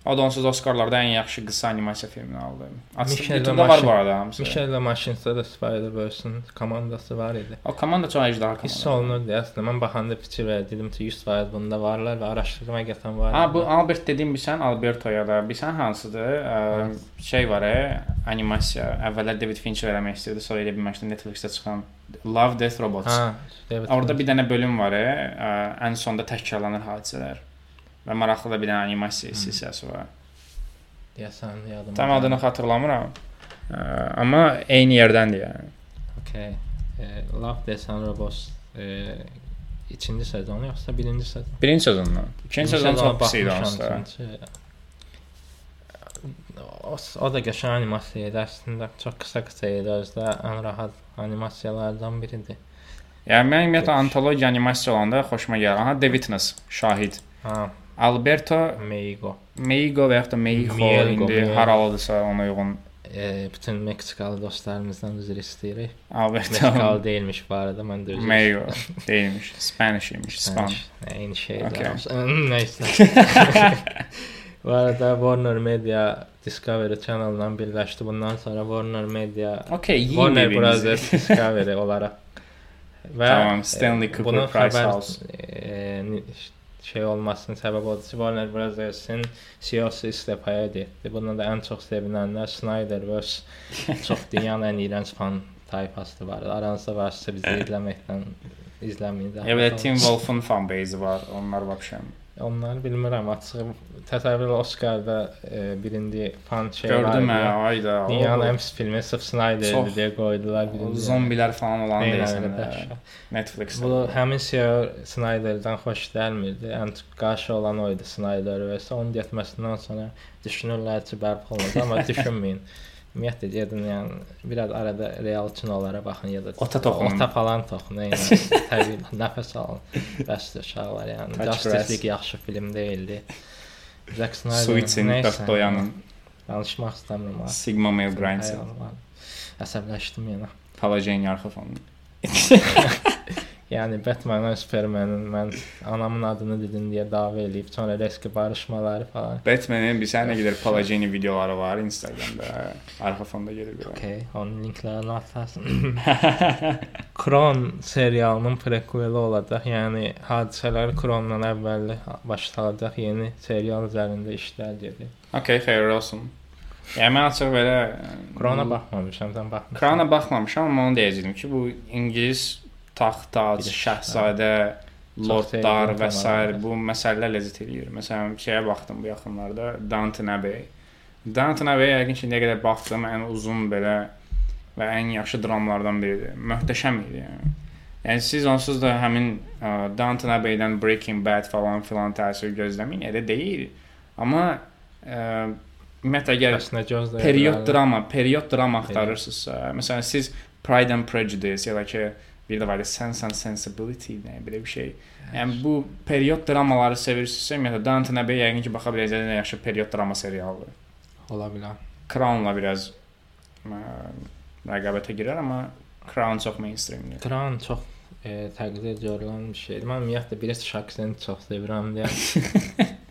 O da onsuz Oscarlarda ən yaxşı qısa animasiya filmini aldı. YouTube-da var bu arada hamısı.
Michelle Machins'da da Spider-Verse-in komandası var idi.
O komanda çox əcdaha
Hiss
komanda.
olunurdu əslində. Mən baxanda fikir verdim ki, 100% bunda varlar və araşdırma gətirən var.
Ha bu Albert dediyim bilsən Alberto-ya da bilsən hansıdır? Ə, şey var, e, animasiya. Əvvəllər David Fincher eləmək istirdi, sonra elə bilməmişdi Netflix-də çıxan Love Death Robots.
Ha, David
Orada bir dənə bölüm var, e, ə, ən sonda təkrarlanır hadisələr. Və maraqlı da bir dənə animasiya hissəsi var.
deyəsən yadıma.
Tam adını xatırlamıram. Ə, amma eyni yerdəndir yəni.
Okay. E, Love Death and Robots e, ikinci sezonu yoxsa birinci sezon?
Birinci sezondan. İkinci sezon çox pis idi onsuz.
O, o da qəşəng animasiya idi əslində. Çox qısa-qısa idi özdə ən rahat animasiyalardan biridir.
Yəni mən ümumiyyətlə antologiya animasiya olanda xoşuma gəlir. Aha, The Witness, Şahid.
Ha,
Alberto
Meigo.
Meigo və yaxud da Meigo indi haralıdırsa ona uyğun
E, bütün Meksikalı dostlarımızdan üzr istəyirik.
Alberto
Meksikalı değilmiş bu arada mən də üzr
Meigo değilmiş. Spanish imiş. Span.
Spanish. Aynı şey.
Okay.
Neyse. bu arada Warner Media Discovery Channel-la birləşdi. Bundan sonra Warner Media
Okay,
Warner. Brothers Discovery olaraq. Və
Tamam, Stanley
e,
Cooper Price House.
E, şey olmasının səbəbi odur ki, Warner Brothers-in CEO-su istifaya getdi. Bundan da ən çox sevinənlər Snyderverse çox dünyanın ən iyrənc fan tayfası var. Aranızda varsa bizi izləməkdən izləməyin.
Ya belə Tim Wolf'un fan base var. Onlar vəbşəm.
Onları bilmirəm açıq. Təsəvvür Oscar-da e, birinci fan şey var.
Gördüm hə, ayda.
Dünyanın ən pis filmi sırf Snyder
Çox-
deyə qoydular birinci.
Zombilər falan olan deyəsən. Netflix-də.
Bu həmin CEO Snyderdən xoş gəlmirdi. Ən qarşı olan o idi Snyder və onun getməsindən sonra düşünürlər ki, bərpa olunacaq, amma düşünməyin. Ümumiyyətlə gedin, yəni biraz arada real kinolara baxın ya da
Ota toxunun.
Ota falan toxunun. Yəni təbii nəfəs alın. Bəsdir uşaqlar, yəni Justice. League yaxşı film deyildi. Zack Snyder
Suitsin,
nəysə,
Dörtdoyanın,
danışmaq istəmirəm.
Sigma Male
var. Əsəbləşdim yenə.
Arxa fonu.
Yəni Batman və Superman-in mən anamın adını dedim deyə dava eləyib, sonra riski barışmaları falan.
Batman'in bir sənə qədər Palajeni videoları var Instagramda. Arxa fonda gedir görə.
Okay, onun linklərini atarsın. Kron serialının prequeli olacaq. Yəni hadisələr Krondan əvvəl başlayacaq. Yeni serial üzərində işlər gedir.
Okay, xeyirli olsun. Yəni mən açıq belə
Krona baxmamışam, sən baxmısan.
Krana baxmamışam, amma onu deyəcəydim ki, bu İngilis taxt, tac, şahzadə, lordlar və s. bu məsələlər ləzzət eləyir. Məsələn, şeyə baxdım bu yaxınlarda, Downton Abbey. Downton Abbey yəqin ki, indiyə qədər baxdığım ən uzun belə və ən yaxşı dramlardan biridir. Möhtəşəm idi yəni. Yəni siz onsuz da həmin ə, Downton Abbey-dən Breaking Bad falan filan təsir gözləməyin, elə deyil. Amma ə, ümumiyyətlə əgər
Bəs nə
period drama, period drama axtarırsınızsa, məsələn siz Pride and Prejudice ya da ki bir də var ya Sense and Sensibility nə belə bir şey. Yəni bu period dramaları sevirsinizsə, ümumiyyətlə Downton Abbey yəqin ki baxa biləcəyiniz ən yaxşı period drama serialıdır.
Ola bilər.
Crown-la biraz ə, rəqabətə girər, amma Crown çox mainstreamdir.
Kran çox e, təqdir görülən bir şeydir. Mən ümumiyyətlə British accent çox sevirəm deyə.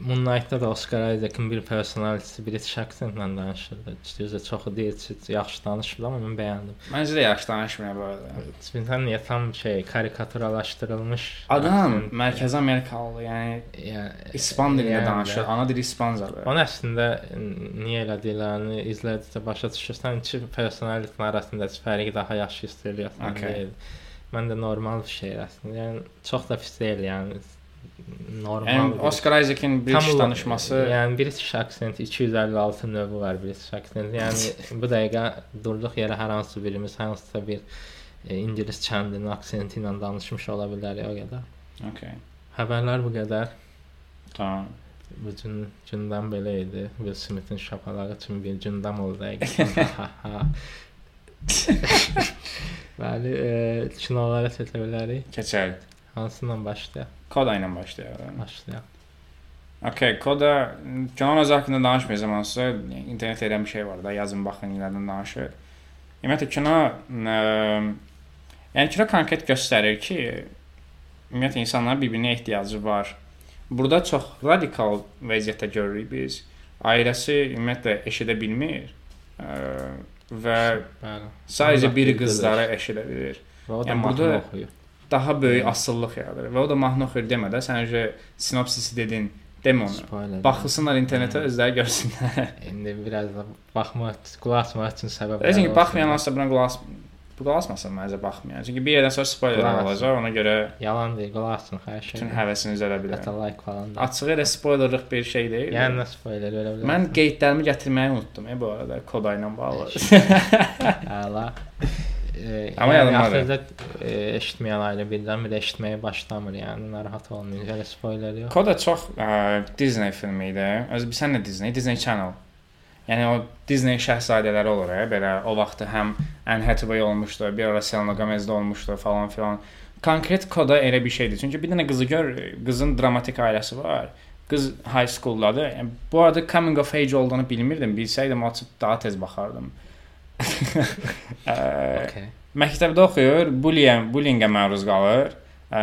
Moonlight-da da Oscar Isaac'ın bir personalitesi British accentlə danışırdı. Düzdür, çoxu deyir ki, yaxşı danışmır, amma mən bəyəndim.
Məncə də yaxşı danışmır bu arada.
Bilirsən niyə tam şey karikaturalaşdırılmış.
Adam
accent-
Mərkəzi Amerikalı, yəni
yəni
İspan dilində
yəni
danışır. Ana dili İspancadır.
Onun əslində niyə elədiklərini izlədikcə başa düşürsən ki, personalitetin arasındakı fərqi daha yaxşı hiss edirsən.
Okay.
deyil. Mən də normal bir şey əslində. Yəni çox da pis deyil, yəni normal.
Yəni Oscar Isaac'in British danışması
yəni British accent 256 növü var British accent. Yəni bu dəqiqə durduq yerə hər hansı birimiz hansısa bir e, ingilis kəndinin aksenti ilə danışmış ola bilərik o qədər.
Okay.
Xəbərlər bu qədər.
Tamam.
Bu gün gündəm belə idi. Will Smith-in şapalağı kimi bir gündəm oldu həqiqətən. Bəli, e, kinolara keçə bilərik.
Keçək.
Hansından başlayaq?
Koda ilə başlayaq.
Başlayaq.
Okay, koda öz haqqında danışmayacağam hansısa internet edən bir şey var da, yazın baxın ilərdən danışır. Ümumiyyətlə kino ə, yəni kino konkret göstərir ki, ümumiyyətlə insanların bir-birinə ehtiyacı var. Burada çox radikal vəziyyətdə görürük biz. Ailəsi ümumiyyətlə eşidə bilmir. Ə, və
Bəli.
sadəcə
Allah
bir
bildirir.
qızları eşidə bilir.
Və o da
Yəni burada
oxuyur.
Daha böyük asıllıq yaradır. Və o da mahnı oxuyur demə də, sən öncə sinopsisi dedin, demə onu. Baxsınlar internetə özləri görsünlər.
İndi biraz da baxmaq, qulaq asmaq üçün səbəb.
Deyirsən ki, baxmayan hansısa buna qulaq bu qulaq asmasın məncə baxmayan. Çünki bir yerdən sonra spoiler olacaq, ona görə
Yalan deyil, qulaq asın hər şey.
bütün həvəsini üzələ bilər.
Hətta like falan da.
Açığı elə spoilerlıq bir şey deyil.
Yəni nə spoiler ölə bilər.
Mən qeydlərimi gətirməyi unutdum e, bu arada koda ilə bağlı.
Əla. E,
Amma
yəni axırda e, eşitməyən ailə birdən bir eşitməyə başlamır, yəni narahat olmayın. Elə spoiler yox.
Koda çox ə, Disney filmi idi. Öz sən də Disney, Disney Channel. Yəni o Disney şahzadələri olur ya, belə o vaxtı həm Anne Hathaway olmuşdu, bir ara Selena Gomez də olmuşdu falan filan. Konkret koda elə bir şeydir. Çünki bir dənə qızı gör, qızın dramatik ailəsi var. Qız high schooldadır. Yəni, bu arada coming of age olduğunu bilmirdim. Bilsəydim açıb daha tez baxardım.
Okay.
məktəbdə oxuyur, bullying, bullyingə məruz qalır. Ə,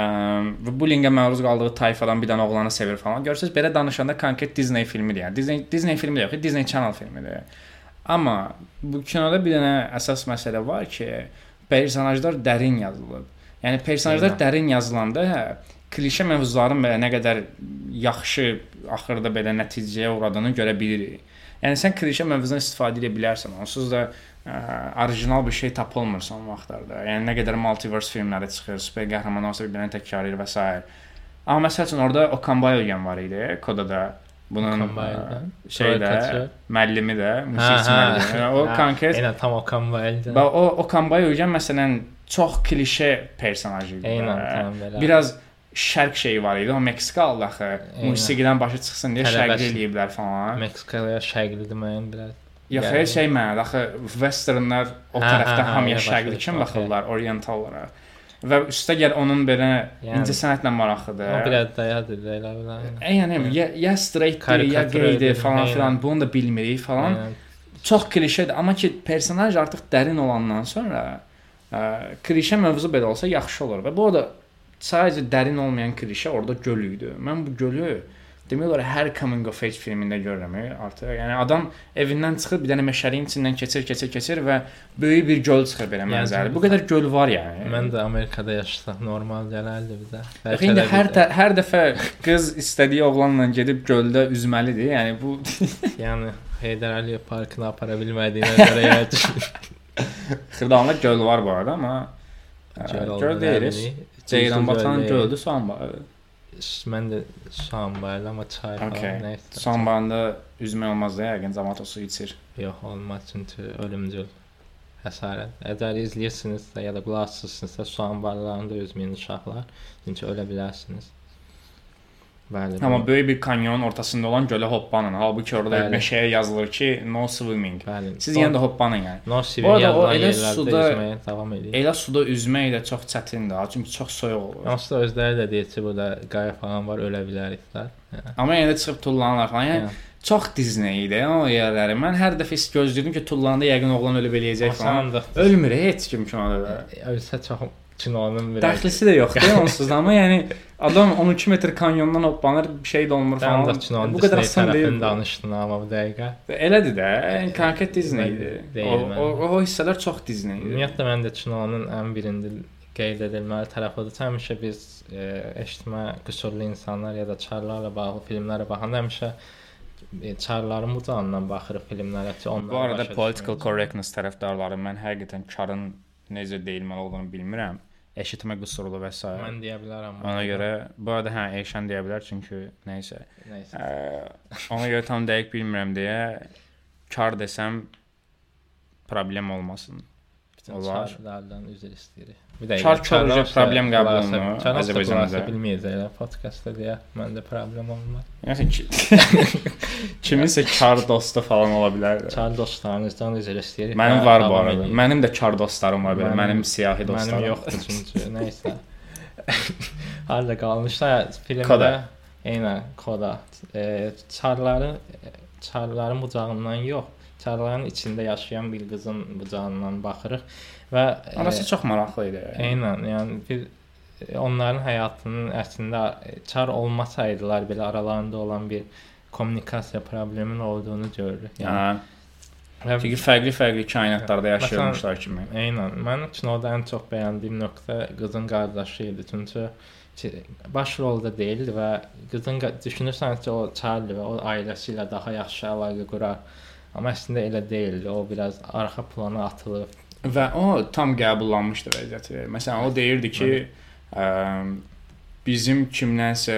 və bullyingə məruz qaldığı tayfadan bir dənə oğlanı sevir falan. Görürsüz, belə danışanda konkret Disney filmidir. Yəni Disney Disney filmi yox, Disney Channel filmidir. Amma bu kinoda bir dənə əsas məsələ var ki, personajlar dərin yazılıb. Yəni personajlar
Eynən.
dərin yazılanda hə, klişe mövzuların belə nə qədər yaxşı axırda belə nəticəyə uğradığını görə bilirik. Yəni sən klişe mövzudan istifadə edə bilərsən. Onsuz da ə, orijinal bir şey tapılmır son vaxtlarda. Yəni nə qədər multiverse filmləri çıxır, super qəhrəman olsa bir-birini təkrarlayır və s. Amma məsəl üçün orada Okan Bayülgen var idi, kodada. Bunun şeydə müəllimi də, musiqiçi
hə.
müəllimi. O
Hə,
konkret
Eynən tam Okan Bayülgen.
və o Okan Bayülgen məsələn çox klişe personaj idi.
Eynən tam belə.
Biraz şərq şeyi var idi. O Meksikalı axı. Musiqidən başa çıxsın deyə şərqli eləyiblər falan.
Meksikaya şərqli deməyim biraz.
Yox,
Yəni-
şey mənada axı westernlər o
Hə,
tərəfdə
hə, hə,
hamıya şərqli kimi baxırlar, oriental olaraq. Və üstə gəl onun belə
Yəni-
incəsənətlə maraqlıdır.
O biraz dayadır elə belə.
E, yəni ya, ya straight ya
edir,
falan filan bunu da bilmirik falan.
Yəni,
Çox klişedir, amma ki personaj artıq dərin olandan sonra ə, klişe mövzu belə olsa yaxşı olur və bu da sadəcə dərin olmayan klişe orada göl idi. Mən bu gölü demək olar hər coming of age filmində görürəm artıq. Yəni adam evindən çıxır, bir dənə meşəliyin içindən keçir, keçir, keçir və böyük bir göl çıxır belə
Yəni,
mənzərəli. Bu qədər göl var yəni.
mən də Amerikada yaşasaq normal gələrdi bizə.
Yox, indi hər də, hər dəfə qız istədiyi oğlanla gedib göldə üzməlidir. Yəni bu
yəni Heydər Əliyev parkına apara bilmədiyinə görə yəni
Xırdalanda göl var bu arada, amma
göl
göl deyiriz. Ceyran batan göldür, Soğan
Mən də Şambayla amma çay falan
Okay.
nəysə.
Soğanbarında üzmək olmaz da, yəqin cəmaət o su içir.
Yox, olmaz çünki ölümcül həsarət. Əgər izləyirsinizsə ya da qulaq asırsınızsa su anbarlarında üzməyin uşaqlar, çünki ölə bilərsiniz. Bəli.
Amma
bu-
böyük bir kanyonun ortasında olan gölə hoppanın. Halbuki orada
Bəli.
meşəyə yazılır ki, no swimming.
bəli.
Siz yenə də hoppanın yəni.
no sivil
arada o elə suda-
üzməyə davam edir.
Elə suda üzmək də çox çətindir, çünki çox soyuq olur.
Onsuz da özləri də deyir ki, burada qaya falan var, ölə biləriklər. Yəni,
Amma yenə də çıxıb tullanırlar falan. Yəni
yəni,
çox Disney idi o yerləri. Mən hər dəfə is gözləyirdim ki, tullananda yəqin oğlan ölüb eləyəcək falan. Ölmür heç kim kinoda da.
ölsə çox kinonun bir
Dəxlisi də yoxdur onsuz da, amma yəni adam 12 metr kanyondan hoppanır, bir şey də olmur falan.
kinonun
Bu qədər asan deyil.
danışdın amma bu dəqiqə.
Elədir də, yəni konkret Disney-dir.
Deyil
O, o, o hissələr çox Disney-dir.
Ümumiyyətlə mən də kinonun ən birində qeyd edilməli tərəfi odur. Həmişə biz e, eşitmə qüsurlu insanlar ya da çarlarla bağlı filmlərə baxanda həmişə e, çarların bu canından baxırıq filmlərə ki, onları
Bu arada political
düşməyəcək.
correctness tərəfdarları mən həqiqətən karın necə deyilməli olduğunu bilmirəm. Eşitmə qüsurlu və s.
mən deyə bilərəm.
Ona görə bu arada hə Eşən deyə bilər çünki nəysə.
nəysə.
Ə, ona görə tam dəqiq bilmirəm deyə kar desəm problem olmasın.
bütün
Olar.
çarlardan üzr istəyirik. Bir də
Çar körücə problem qəbulunu Azərbaycanda.
Azərbaycanda bilməyəcəklər podkastda deyə məndə problem olmaz.
Yəni ki, kiminsə kar dostu falan ola bilər.
Çar dostlarınızdan üzr istəyirik.
Mənim var bu arada. Mənim də kar dostlarım var belə.
Mənim-
siyahi dostlarım.
Mənim yoxdur çünki nəysə. Harda qalmışlar filmdə?
Koda.
Eynən, koda. E, çarların çarların bucağından yox, çarların içində yaşayan bir qızın bucağından baxırıq və e,
Orası çox maraqlı idi.
Eynən, yəni bir e, onların həyatının əslində e, çar olmasaydılar belə aralarında olan bir kommunikasiya probleminin olduğunu görürük. Yəni
Hə. Çünki fərqli-fərqli kainatlarda yaşayırmışlar kimi.
Eynən. Mən kinoda ən çox bəyəndiyim nöqtə qızın qardaşı idi. Çünki ki- baş rolda deyildi və qızın düşünürsən ki, o Charlie və o ailəsi ilə daha yaxşı əlaqə qurar. Amma əslində elə deyildi. O biraz arxa plana atılıb.
Və o tam qəbullanmışdı vəziyyəti. Məsələn, o deyirdi ki, ə, bizim kimdənsə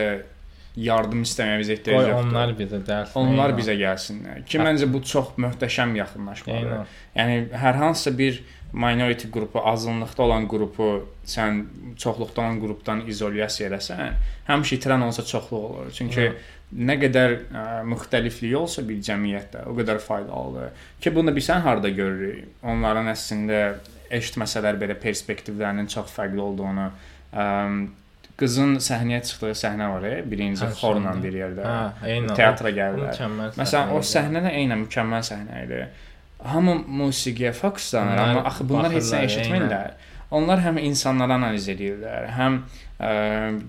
yardım istəməyimizə ehtiyac yoxdur.
onlar bizə dərs.
Onlar
Eynən.
bizə gəlsinlər. Ki məncə bu çox möhtəşəm yaxınlaşmadır. Yəni hər hansısa bir minority qrupu, azınlıqda olan qrupu sən çoxluqda olan qrupdan izolyasiya eləsən, həmişə itirən olsa çoxluq olur. Çünki
Hı.
Nə qədər ə, müxtəliflik olsa bir cəmiyyətdə, o qədər faydalıdır. Ki bunu bilsən harda görürük? Onların əslində eşitməsələr belə perspektivlərinin çox fərqli olduğunu. Ə, qızın səhnəyə çıxdığı səhnə var, e, birinci xorla bir yerdə.
Hə, eynən.
Teatra gəlirlər. Məsələn, o
səhnə
də eynən mükəmməl səhnə idi. Hamı musiqiyə fokuslanır, amma axı bunlar heç nə eşitmirlər. Onlar həm insanları analiz edirlər, həm ə,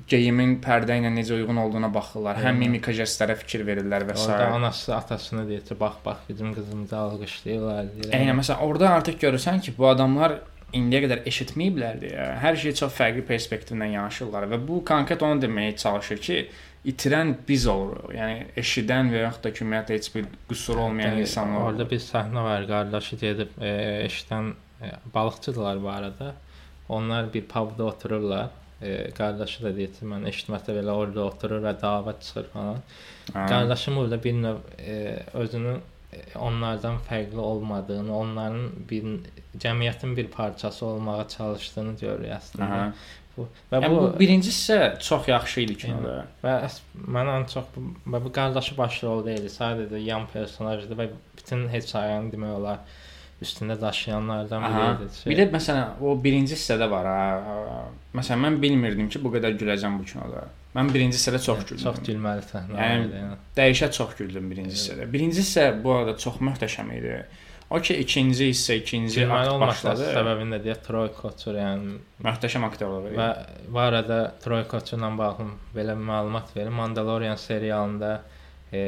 geyimin pərdə ilə necə uyğun olduğuna baxırlar, həm mimika jestlərə fikir verirlər və s.
Orada anası atasını deyir ki, bax bax bizim qızımızı alqışlayırlar.
Eynən məsələn, orada artıq görürsən ki, bu adamlar indiyə qədər eşitməyiblər deyə hər şey çox fərqli perspektivdən yanaşırlar və bu konkret onu deməyə çalışır ki, itirən biz oluruq. Yəni eşidən və yaxud da ki, ümumiyyətlə heç bir qüsuru olmayan insanlar.
Orada bir səhnə var, qardaşı gedib e, eşidən e, balıqçıdılar bu arada. Onlar bir pubda otururlar. E, qardaşı da deyir ki, mən eşitməsə belə orada oturur və dava çıxır falan.
Ha.
Qardaşım burada bir növ e, özünün e, onlardan fərqli olmadığını, onların bir cəmiyyətin bir parçası olmağa çalışdığını görürük əslində.
Aha.
Bu və
Yəni
bu,
bu birinci hissə çox yaxşı idi kinoda.
və əs- mən ən çox bu, bu qardaşı başrol deyildi. Sadəcə yan personajdır və bütün hekayəni demək olar üstündə daşıyanlardan biri idi.
Bir də məsələn o birinci hissədə var ha. Məsələn mən bilmirdim ki, bu qədər güləcəm bu kinoda. Mən birinci hissədə çox güldüm.
Çox gülməli səhnə
Yəni,
idi. Yəni.
Dəyişə çox güldüm birinci hissədə. Birinci hissə bu arada çox möhtəşəm idi. O ki ikinci hissə, ikinci akt başladı.
səbəbini də deyək Troy Kotsur yəni
Möhtəşəm aktyorlar var.
Və bu arada Troy Kotsur-la bağlı belə məlumat verim. Mandalorian serialında e,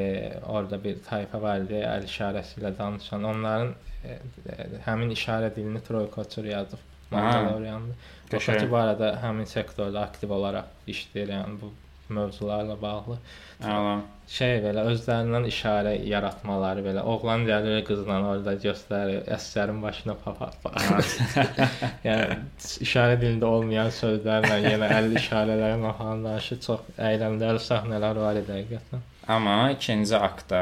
orada bir tayfa var idi, əl işarəsi ilə danışan. Onların e, e, həmin işarə dilini Troy Kotsur yazıb.
Qəşəng.
Qəşəng bu arada həmin sektorda aktiv olaraq işləyir, yəni bu mövzularla bağlı.
Əla.
Şey belə özlərindən işarə yaratmaları belə oğlan gəlir qızla orada göstərir, əsərin başına papaq. yəni işarə dilində olmayan sözlərlə yenə əl işarələri falan danışır. Çox əyləncəli səhnələr var idi həqiqətən.
Amma ikinci aktda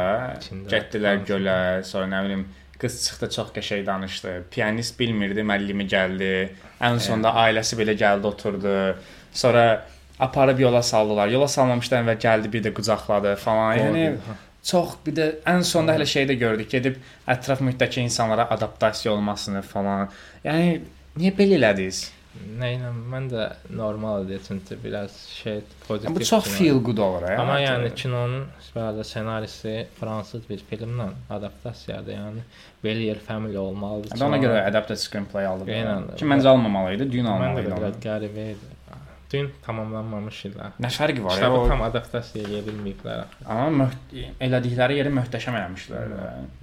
getdilər gölə, sonra nə bilim qız çıxdı çox qəşəng danışdı. Pianist bilmirdi, müəllimi gəldi. Ən sonda ailəsi belə gəldi oturdu. Sonra aparıb yola saldılar. Yola salmamışdan əvvəl gəldi bir də qucaqladı falan. Yəni çox bir də ən sonda hələ şey də gördük. Gedib ətraf mühitdəki insanlara adaptasiya olmasını falan. Yəni niyə belə elədiniz?
Nə ilə mən də normal idi çünki biraz şey pozitiv.
Yəni, bu çox
kino.
feel good olur ya.
Amma yəni kinonun bəli ssenarisi fransız bir filmlə adaptasiyadır. Yəni Belier Family olmalıdır.
Ona görə adapted screenplay aldı. Ki məncə almamalı idi,
mən də
almalı idi.
biraz
onu.
qəribə idi. Dün tamamlanmamış idi.
Nə fərqi var?
Kitabı
O,
tam adaptasiya edə bilməyiblər.
amma elədikləri yeri möhtəşəm eləmişlər.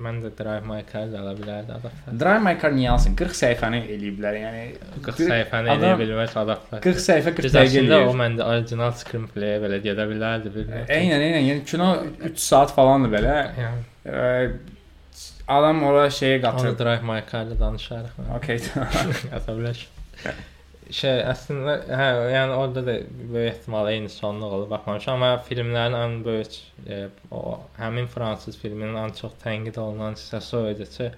Mən də Drive My Car ala bilərdi adaptasiya.
Drive My Car niyə alsın? 40 səhifəni eləyiblər. Yəni
40 səhifəni
Adam-
eləyə bilməz adaptasiya.
40 səhifə 40
Düz
dəqiqə
əslində o
eləyir.
məndə original screenplay belə gedə bilərdi.
Eynən, eynən. Yəni kino 3 saat falandır belə.
Yəni
Ə, Adam ora şeyə
onu
qatır.
Drive My Car-da danışarıq.
Okay.
Əsəbləş. Şey əslində hə, yəni orada da böyük ehtimal eyni sonluq olub baxmamışam, amma filmlərin ən böyük e, o həmin fransız filminin ən çox tənqid olunan hissəsi o idi ki,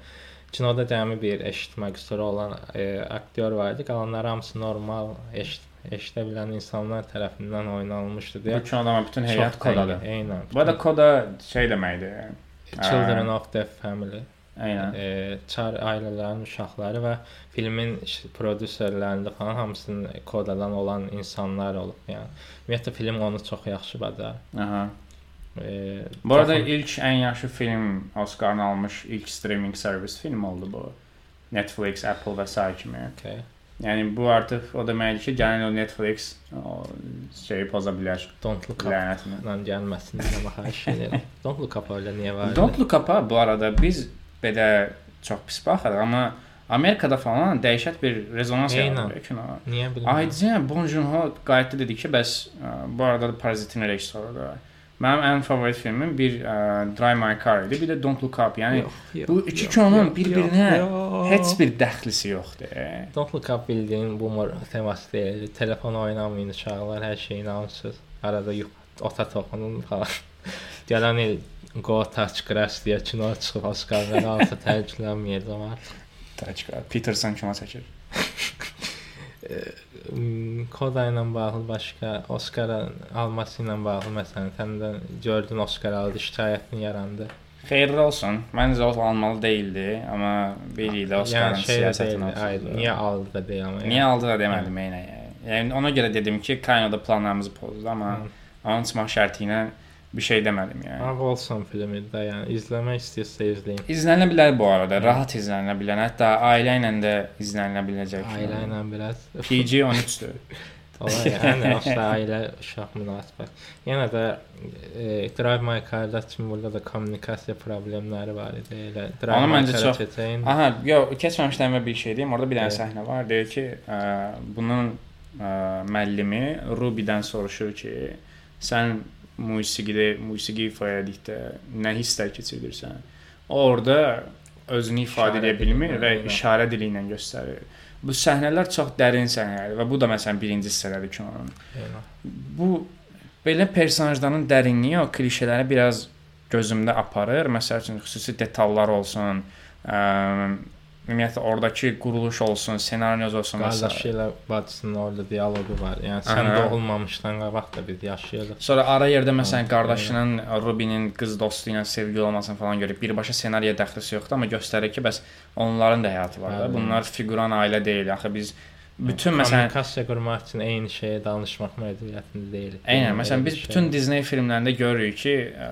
Kinoda cəmi bir eşitmə qüsuru olan e, aktyor var idi. Qalanları hamısı normal eşit eşidə bilən insanlar tərəfindən oynanılmışdı
Bu
deyə.
kinoda bütün heyət kodadır.
Eynən.
Bu arada koda şey deməkdir.
Children of the Family.
Aynen.
E, çar ailələrin uşaqları və filmin prodüserlərində falan hamısının kodadan olan insanlar olub. Yəni ümumiyyətlə film onu çox yaxşı bacarır.
Aha.
E,
Bu arada
baxın-
ilk en yaxşı film Oscar'ını almış ilk streaming servis film oldu bu. Netflix, Apple və sair kimi.
okay.
Yəni bu artıq o deməkdir ki, gəlin o Netflix o şeyi poza bilər.
Don't look up.
Lənətini.
Lan gəlməsin deyə xahiş edirəm. Don't look up öyle niyə var?
Don't Look Up-a bu arada biz belə çox pis baxırıq, amma Amerikada falan dəhşət bir rezonans
Eynən.
yaradır kino.
Niyə bilmirəm.
Aydın Bong Joon-ho qayıtdı dedi ki, bəs ə, bu arada da Parazitin rejissorudur. Mənim ən favorit filmim bir ə, Drive My Car idi, bir də Don't Look Up. Yəni
Yox, yox,
bu iki
yox,
kinonun
yox,
bir-birinə
yox, yox.
heç bir dəxlisi yoxdur.
Don't look up bildiyin boomer teması deyil. Telefon oynamayın uşaqlar, hər şeyin ansız. Arada yux ota toxunun falan. Gələn il Go Touch Grass deyə kino çıxıb Oscar'dan alsa tərcülənməyəcəm artıq.
Taçka. Peterson kino çəkir.
Hmm, Koda ilə bağlı başqa Oscar alması ilə bağlı məsələn səndən gördün Oscar aldı, şikayətin yarandı.
Xeyirli olsun. Məncə o almalı değildi, amma biri də Oscar'ın
yəni şey deyil,
siyasətini
ay, niyə aldı da deyəm.
Niyə aldı da demədim eynə. Yəni ona görə dedim ki, Kano'da planlarımızı pozdu, amma
Hı.
onun çıxmaq şərti ilə bir şey demədim yəni.
Ama olsun filmi də, yəni izləmək istəyirsə izləyin.
İzlənə bilər bu arada, rahat izlənə bilər. Hətta ailə ilə də izlənə biləcək.
Ailə ilə biraz
PG 13-dür.
Olar yəni asla ailə uşaq münasibət. Yenə də e, Drive My Car-da kimi burada da kommunikasiya problemləri var idi. Elə Drive
Onu
My Car-a
çox-
keçəyin.
Aha, yox, keçməmişdən bir şey deyim. Orada bir dənə səhnə var. Deyir ki, ə, bunun ə, müəllimi Ruby-dən soruşur ki, sən musiqidə, musiqi etdikdə nə hisslər keçirirsən? Orada özünü ifadə edə bilmir və işarə dili ilə göstərir. Bu səhnələr çox dərin səhnələrdir və bu da məsələn birinci hissədədir kinonun. Bu belə personajların dərinliyi o klişeləri biraz gözümdə aparır. Məsəl üçün xüsusi detallar olsun, ə, ümumiyyətlə oradakı quruluş olsun, ssenarioz olsun və
qardaşı ilə bacısının orada dialoqu var. Yəni sən
Aha.
doğulmamışdan qabaq da biz yaşayırdıq.
Sonra ara yerdə məsələn qardaşının Rubinin qız dostu ilə sevgili olmasını falan görüb birbaşa ssenariyə dəxlisi yoxdur, amma göstərir ki, bəs onların da həyatı var da.
Bəli.
Bunlar figuran ailə deyil. Axı biz bütün məsələn
kommunikasiya qurmaq üçün eyni şeyə danışmaq məcburiyyətində deyilik.
Eynən, məsələn biz
bir şey.
bütün Disney filmlərində görürük ki, ə,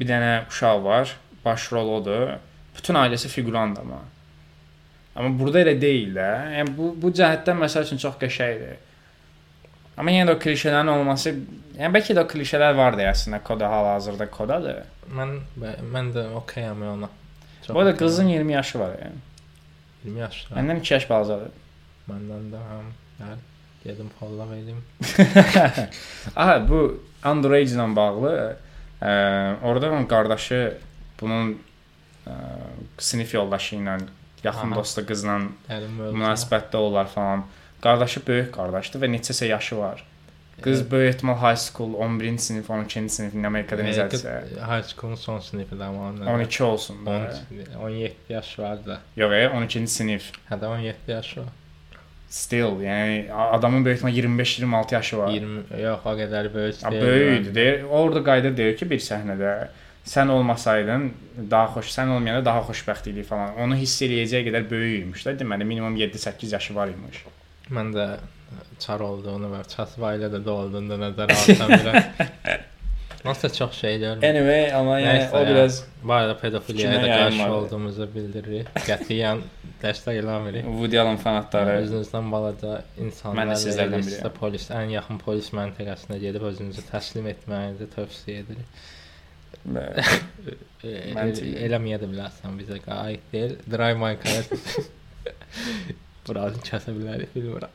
bir dənə uşaq var, başrol odur. Bütün ailəsi figurandır amma. Amma burada elə deyil də. Yəni bu bu cəhətdən məsəl üçün çox qəşəngdir. Amma yenə də o klişələrin olması, yəni bəlkə də o klişələr var da əslində koda hal-hazırda kodadır.
mən mən də okeyəm ona.
Bu
okeyəm.
qızın 20 yaşı var yəni.
20 yaşlı.
Məndən 2 yaş balacadır.
Məndən də həm. Yəni gedim folla verim.
Aha, bu underage ilə bağlı ə, orada onun qardaşı bunun ə, sinif yoldaşı ilə yaxın
Aha.
dostu qızla
mövzu.
münasibətdə olurlar falan. Qardaşı böyük qardaşdır və neçəsə yaşı var. Qız
Evet.
böyük ehtimal high school 11-ci sinif, 12-ci sinifində Amerikada
Evet,
necədirsə
High school'un son sınıfı da ama ondan.
12 olsun da.
10 17 yaş var da.
Yox, e, 12-ci sinif.
Hətta 17 yaş var.
Still, yəni adamın böyük ehtimal 25-26 yaşı var.
20 yox o qədər böyük deyil.
böyükdür. Deyir, orada qayda deyir ki, bir səhnədə sən olmasaydın daha xoş, sən olmayanda daha xoşbəxt idi falan. Onu hiss eləyəcəyə qədər böyük imiş də. Deməli minimum 7-8 yaşı var imiş.
Mən də çar olduğunu və çatıb ailədə doğulduğunda nəzərə alsam biraz. Nasıl çox şey görmürəm.
Anyway, amma yəni
Nəysə
o
ya.
biraz
arada pedofiliyaya da qarşı olduğumuzu bildiririk. Qətiyyən dəstək eləmirik.
Woody Allen fanatları
Özünüzdən balaca insanlar
Mən də sizlərdən biriyəm.
polis ən yaxın polis məntəqəsinə gedib özünüzü təslim etməyinizi tövsiyə edirik. E,
Məntiqli.
eləməyə də bilərsən bizə aid deyil. Drive My Car. Buranı kəsə bilərik, bilmirəm.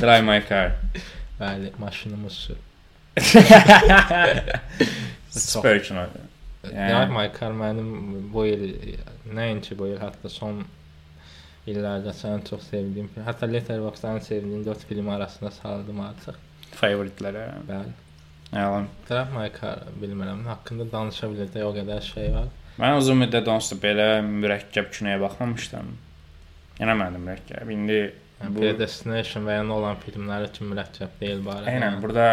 Drive My Car.
Bəli, maşınımız sür.
Super kino. Yəni-
Drive My Car mənim bu il nəinki bu il, hətta son illərdə sən çox sevdiyim, film. hətta Letterboxd ən sevdiyim 4 film arasında saldım artıq.
Yalan.
Car bilmirəm, haqqında danışa biləcək o qədər şey var.
Mən uzun müddət onsuz belə mürəkkəb kinoya baxmamışdım. Yenə mənim mürəkkəb. İndi
Yəni,
Bu-
Predestination və ya Nolan filmləri üçün mürəkkəb deyil bari.
Eynən, burada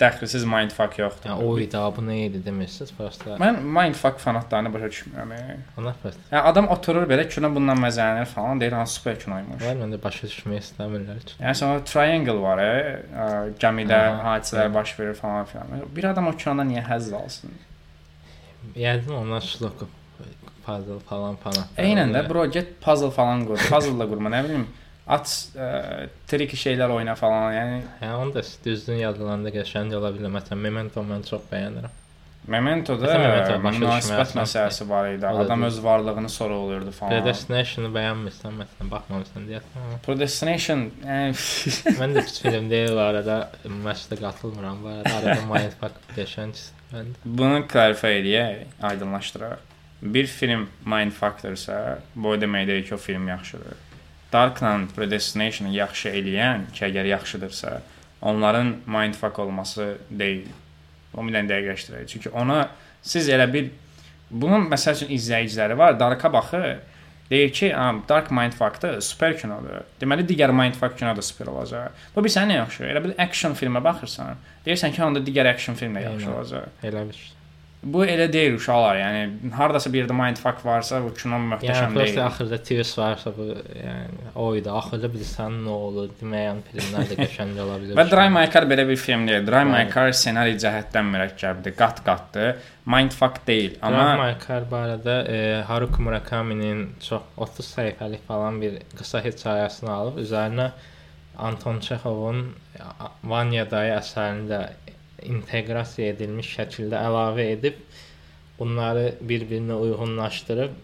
dəxilsiz mindfuck yoxdur.
Yəni o idi, bu nə idi demirsiniz prosta.
Mən mindfuck fanatlarını başa düşmürəm. e.
Ona prosta.
Yəni adam oturur belə kino bundan məzələnir falan deyir hansı super kinoymuş.
Var məndə başa düşmək istəmirlər.
Yəni sonra triangle var, e, ə, gəmidə
Aha,
hadisələr
aha.
baş verir falan filan. Bir adam o kinodan niyə həzz alsın?
Yəqin onlar şlok puzzle falan falan.
Eynən də bro get puzzle falan qur. Puzzle-la qurma, nə bilim. At ə, triki şeylər oyna falan. Yəni
Hə, onu da düzgün yazılanda qəşəng ola bilər. Məsələn, Memento mən çox bəyənirəm.
Memento-da münasibət məsələsi var idi.
O da
Adam öz varlığını sorğuluyurdu falan.
Predestination-ı bəyənmirsən, məsələn, baxmamısan deyəsən.
Predestination, yəni
Mən də film deyil arada. Məşqdə qatılmıram bu arada. Arada Mindfuck qəşəng məndə.
bunu klarify edək, aydınlaşdıraq. Bir film mindfuck-dırsa, bu o demək deyil ki, o film yaxşıdır. Darkla Predestination-ı yaxşı eləyən ki, əgər yaxşıdırsa, onların mindfuck olması deyil. O dənə dəqiqləşdirək. Çünki ona siz elə bir bunun məsəl üçün izləyiciləri var, Darka baxır, deyir ki, "Am, Dark Mindfuck-da super kinodur." Deməli digər Mindfuck kino da super olacaq. Bu bir sənə yaxşı. Elə bir action filmə baxırsan, deyirsən ki, onda digər action film də yaxşı olacaq.
Elə bir şey.
Bu elə deyil uşaqlar. Yəni hardasa bir yerdə mindfuck varsa, bu kino
Yəni
möhtəşəm
prosta
deyil.
axırda twist varsa bu yəni o idi. Axırda bilsən nə olur deməyən filmlər də qəşəng ola bilər.
Və Drive My Car belə bir film deyil. Drive My. Car ssenari cəhətdən mürəkkəbdir, qat-qatdır. Mindfuck deyil,
Amma
amma
My Car barədə e, Haruki Murakami'nin çox 30 səhifəlik falan bir qısa hekayəsini alıb üzərinə Anton Çexovun Vanya dayı əsərini də inteqrasiya edilmiş şəkildə əlavə edib bunları bir-birinə uyğunlaşdırıb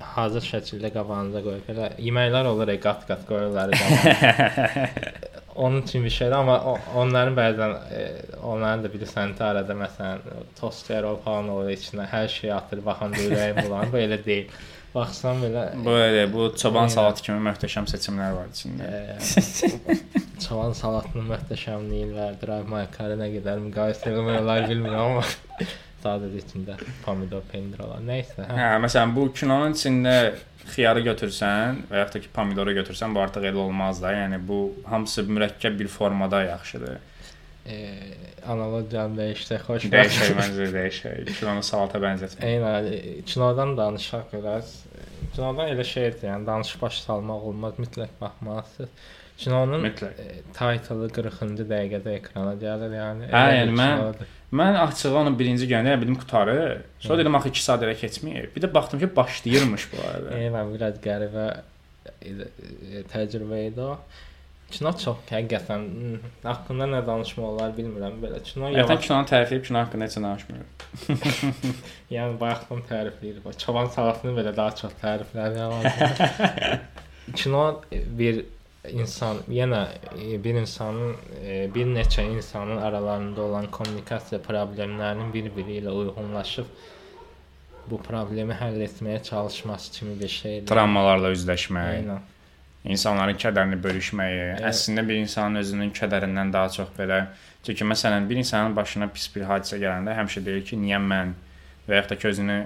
hazır şəkildə qabağınıza qoyub. Belə yeməklər olur, qat-qat qoyurlar. Onun bir şeydir, amma onların bəzən e, onların da bilirsən də arada məsələn toster falan olur içinə hər şey atır, baxanda ürəyim bulanır. Bu elə deyil. Baxsan belə
bu elə bu çoban
Eynən.
salatı kimi möhtəşəm seçimlər var içində.
e, çoban salatının möhtəşəmliyi Drive My Car-ı nə qədər müqayisə etmək olar bilmirəm amma sadəcə içində pomidor pendir olan. Nəysə, hə.
Hə, məsələn bu kinonun içində xiyarı götürsən və yaxud da ki pomidoru götürsən, bu artıq elə olmaz da. Yəni bu hamısı mürəkkəb bir formada yaxşıdır.
E, analogiyanı dəyişsə xoş
Dəyişək məncə dəyişək. Kinonu salata bənzətmə.
Eynən, kinodan danışaq biraz. Kinodan elə şeydir, yəni danışıb baş salmaq olmaz, mütləq baxmalısınız. Kinonun
Mütləq.
e, title'ı 40-cı dəqiqədə ekrana gəlir, yəni.
Hə, yəni mən-
kinodur.
Mən açığı onu birinci görəndə bildim qutarı. Sonra dedim axı 2 saat elə keçmir. Bir də baxdım ki, başlayırmış bu arada.
Eynən biraz qəribə e, e, təcrübə idi o. Kino çox həqiqətən hmm, haqqında nə danışmaq olar bilmirəm belə. Kino yavaş,
kinonu tərifləyib kino haqqında heç nə danışmır.
yəni bayaqdan tərifləyir. Çoban salatını belə daha çox tərifləmək lazım. Kino bir insan, yenə e, bir insanın e, bir neçə insanın aralarında olan kommunikasiya problemlərinin bir-biri ilə uyğunlaşıb bu problemi həll etməyə çalışması kimi bir şeydir.
Travmalarla üzləşmək,
Eynən.
İnsanların kədərini bölüşməyi,
Evet.
əslində bir insanın özünün kədərindən daha çox belə çünki məsələn bir insanın başına pis bir hadisə gələndə həmişə deyir ki, niyə mən və yaxud da ki, özünü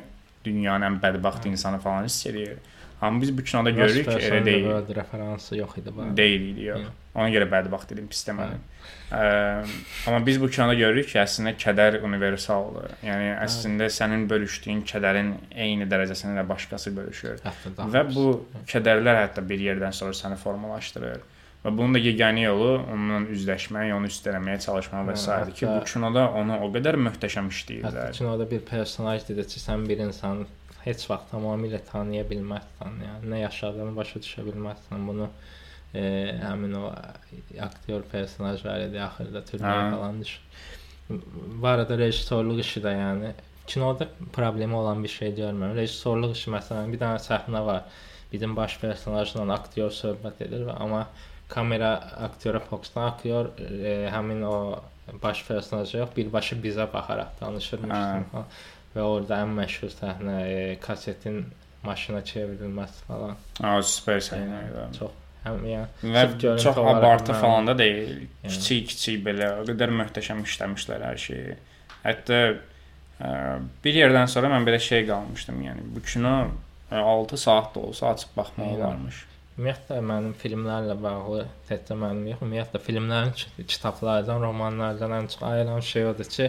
dünyanın ən bədbəxt insanı falan hiss edir. Amma biz bu kinoda görürük ki, elə deyil.
Word referansı yox idi bu.
Deyil idi yox.
Yox.
Ona görə bədbəxt dedim, pis demədim. Ə, amma biz bu kinoda görürük ki, əslində kədər universaldır. Yəni əslində sənin bölüşdüyün kədərin eyni dərəcəsini də başqası bölüşür.
Hətta daha
Və bu kədərlər hətta bir yerdən sonra səni formalaşdırır. Və bunun da yeganə yolu onunla üzləşmək, onu üstələməyə çalışmaq və
Hə,
s. ki, bu kinoda onu o qədər möhtəşəm
Hətta
işləyirlər.
kinoda bir personaj dedi ki, sən bir insanı heç vaxt tamamilə tanıya bilməzsən, yəni nə yaşadığını başa düşə bilməzsən. Bunu e, həmin o aktyor personaj var idi axırda türməyə
Hə.
falan düşür. Bu arada rejissorluq işi də yəni kinoda problemi olan bir şey görmürəm. Rejissorluq işi məsələn bir dənə səhnə var. Bizim baş personajla aktyor söhbət edir və amma kamera aktyora fokuslan, aktyor e, həmin o baş personaja yox, birbaşa bizə baxaraq danışırmışdı. Və orada ən məşhur səhnə e, kasetin maşına çevrilməsi falan.
Ha, super səhnə idi.
Çox həm yəni
Və çox
olaraq
abartı falan da deyil.
Yəni.
Kiçik-kiçik belə o qədər möhtəşəm işləmişlər hər şeyi. Hətta Ə, bir yerdən sonra mən belə şey qalmışdım. Yəni bu kino ə, 6 saat da olsa açıb baxmaq
Eynən.
olarmış.
Ümumiyyətlə mənim filmlərlə bağlı təkcə mənim yox, ümumiyyətlə filmlərin, ki- kitablardan, romanlardan ən çox ayıran şey odur ki,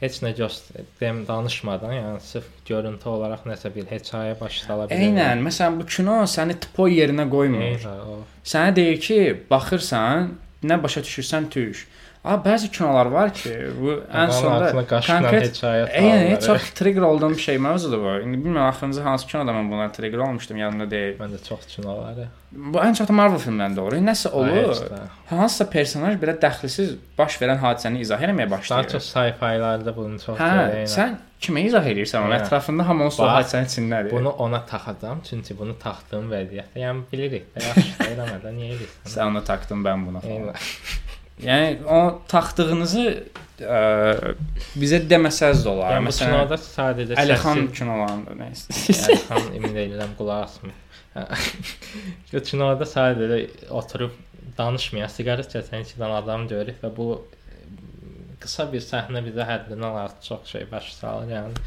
heç nə göstərəm danışmadan, yəni sırf görüntü olaraq nəsə bir hekayə başa sala bilər.
Eynən, məsələn bu kino səni tpo yerinə qoymur.
Eynən, o.
Sənə deyir ki, baxırsan, nə başa düşürsən düş. Amma bəzi kinolar var ki, bu ən sonda konkret Yəni
salırlar.
çox trigger olduğum bir şey mövzudur bu. İndi bilmirəm axırıncı hansı kinoda mən buna trigger olmuşdum, yadımda deyil.
Məndə çox kino var.
Bu ən çox da Marvel filmlərində olur. Nəsə olur. Hansısa personaj belə dəxlisiz baş verən hadisəni izah etməyə
Daha
başlayır.
çox sci-fi'larda bunu çox
Hə,
görürəm.
sən kimə izah edirsən? Onun
Eynən.
ətrafında hamı onsuz o
Bax,
hadisənin içindədir.
Bunu ona taxacam, çünki bunu taxdığım vəziyyətdə, yəni bilirik yaxşı eləmədən niyə edirsən?
Sən onu taxdın, mən buna. Yəni o taxdığınızı ə, bizə deməsəz də olar.
Yəni
Məsələn,
kinoda sadəcə
Əlixan
səssiz-
kinolarında nə istəyirsən?
Əlixan imin edirəm qulaq asmır. Kinoda sadəcə oturub danışmayan, siqaret çəkən iki dənə adam görürük və bu e, qısa bir səhnə bizə həddindən artıq çox şey başa salır. Yəni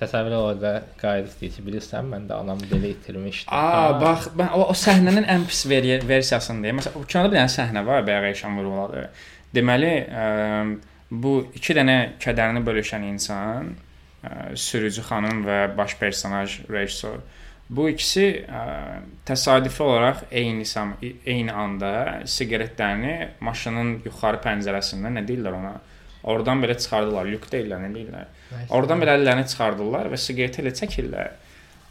təsəvvür orada qayıdıb deyir ki, bilirsən mən də anamı belə itirmişdim.
Aa,
Ha.
bax, mən o, o səhnənin ən pis veri versiyasını deyim. Məsələn, o kinoda bir dənə səhnə var, bayaq Eşan vuruladı. Deməli, ə, bu iki dənə kədərini bölüşən insan, ə, sürücü xanım və baş personaj rejissor. Bu ikisi ə, təsadüfi olaraq eyni sam eyni anda siqaretlərini maşının yuxarı pəncərəsindən nə deyirlər ona? Oradan belə çıxardılar. Lük deyirlər, nə deyirlər? Oradan belə əllərini çıxardırlar və siqareti ilə çəkirlər.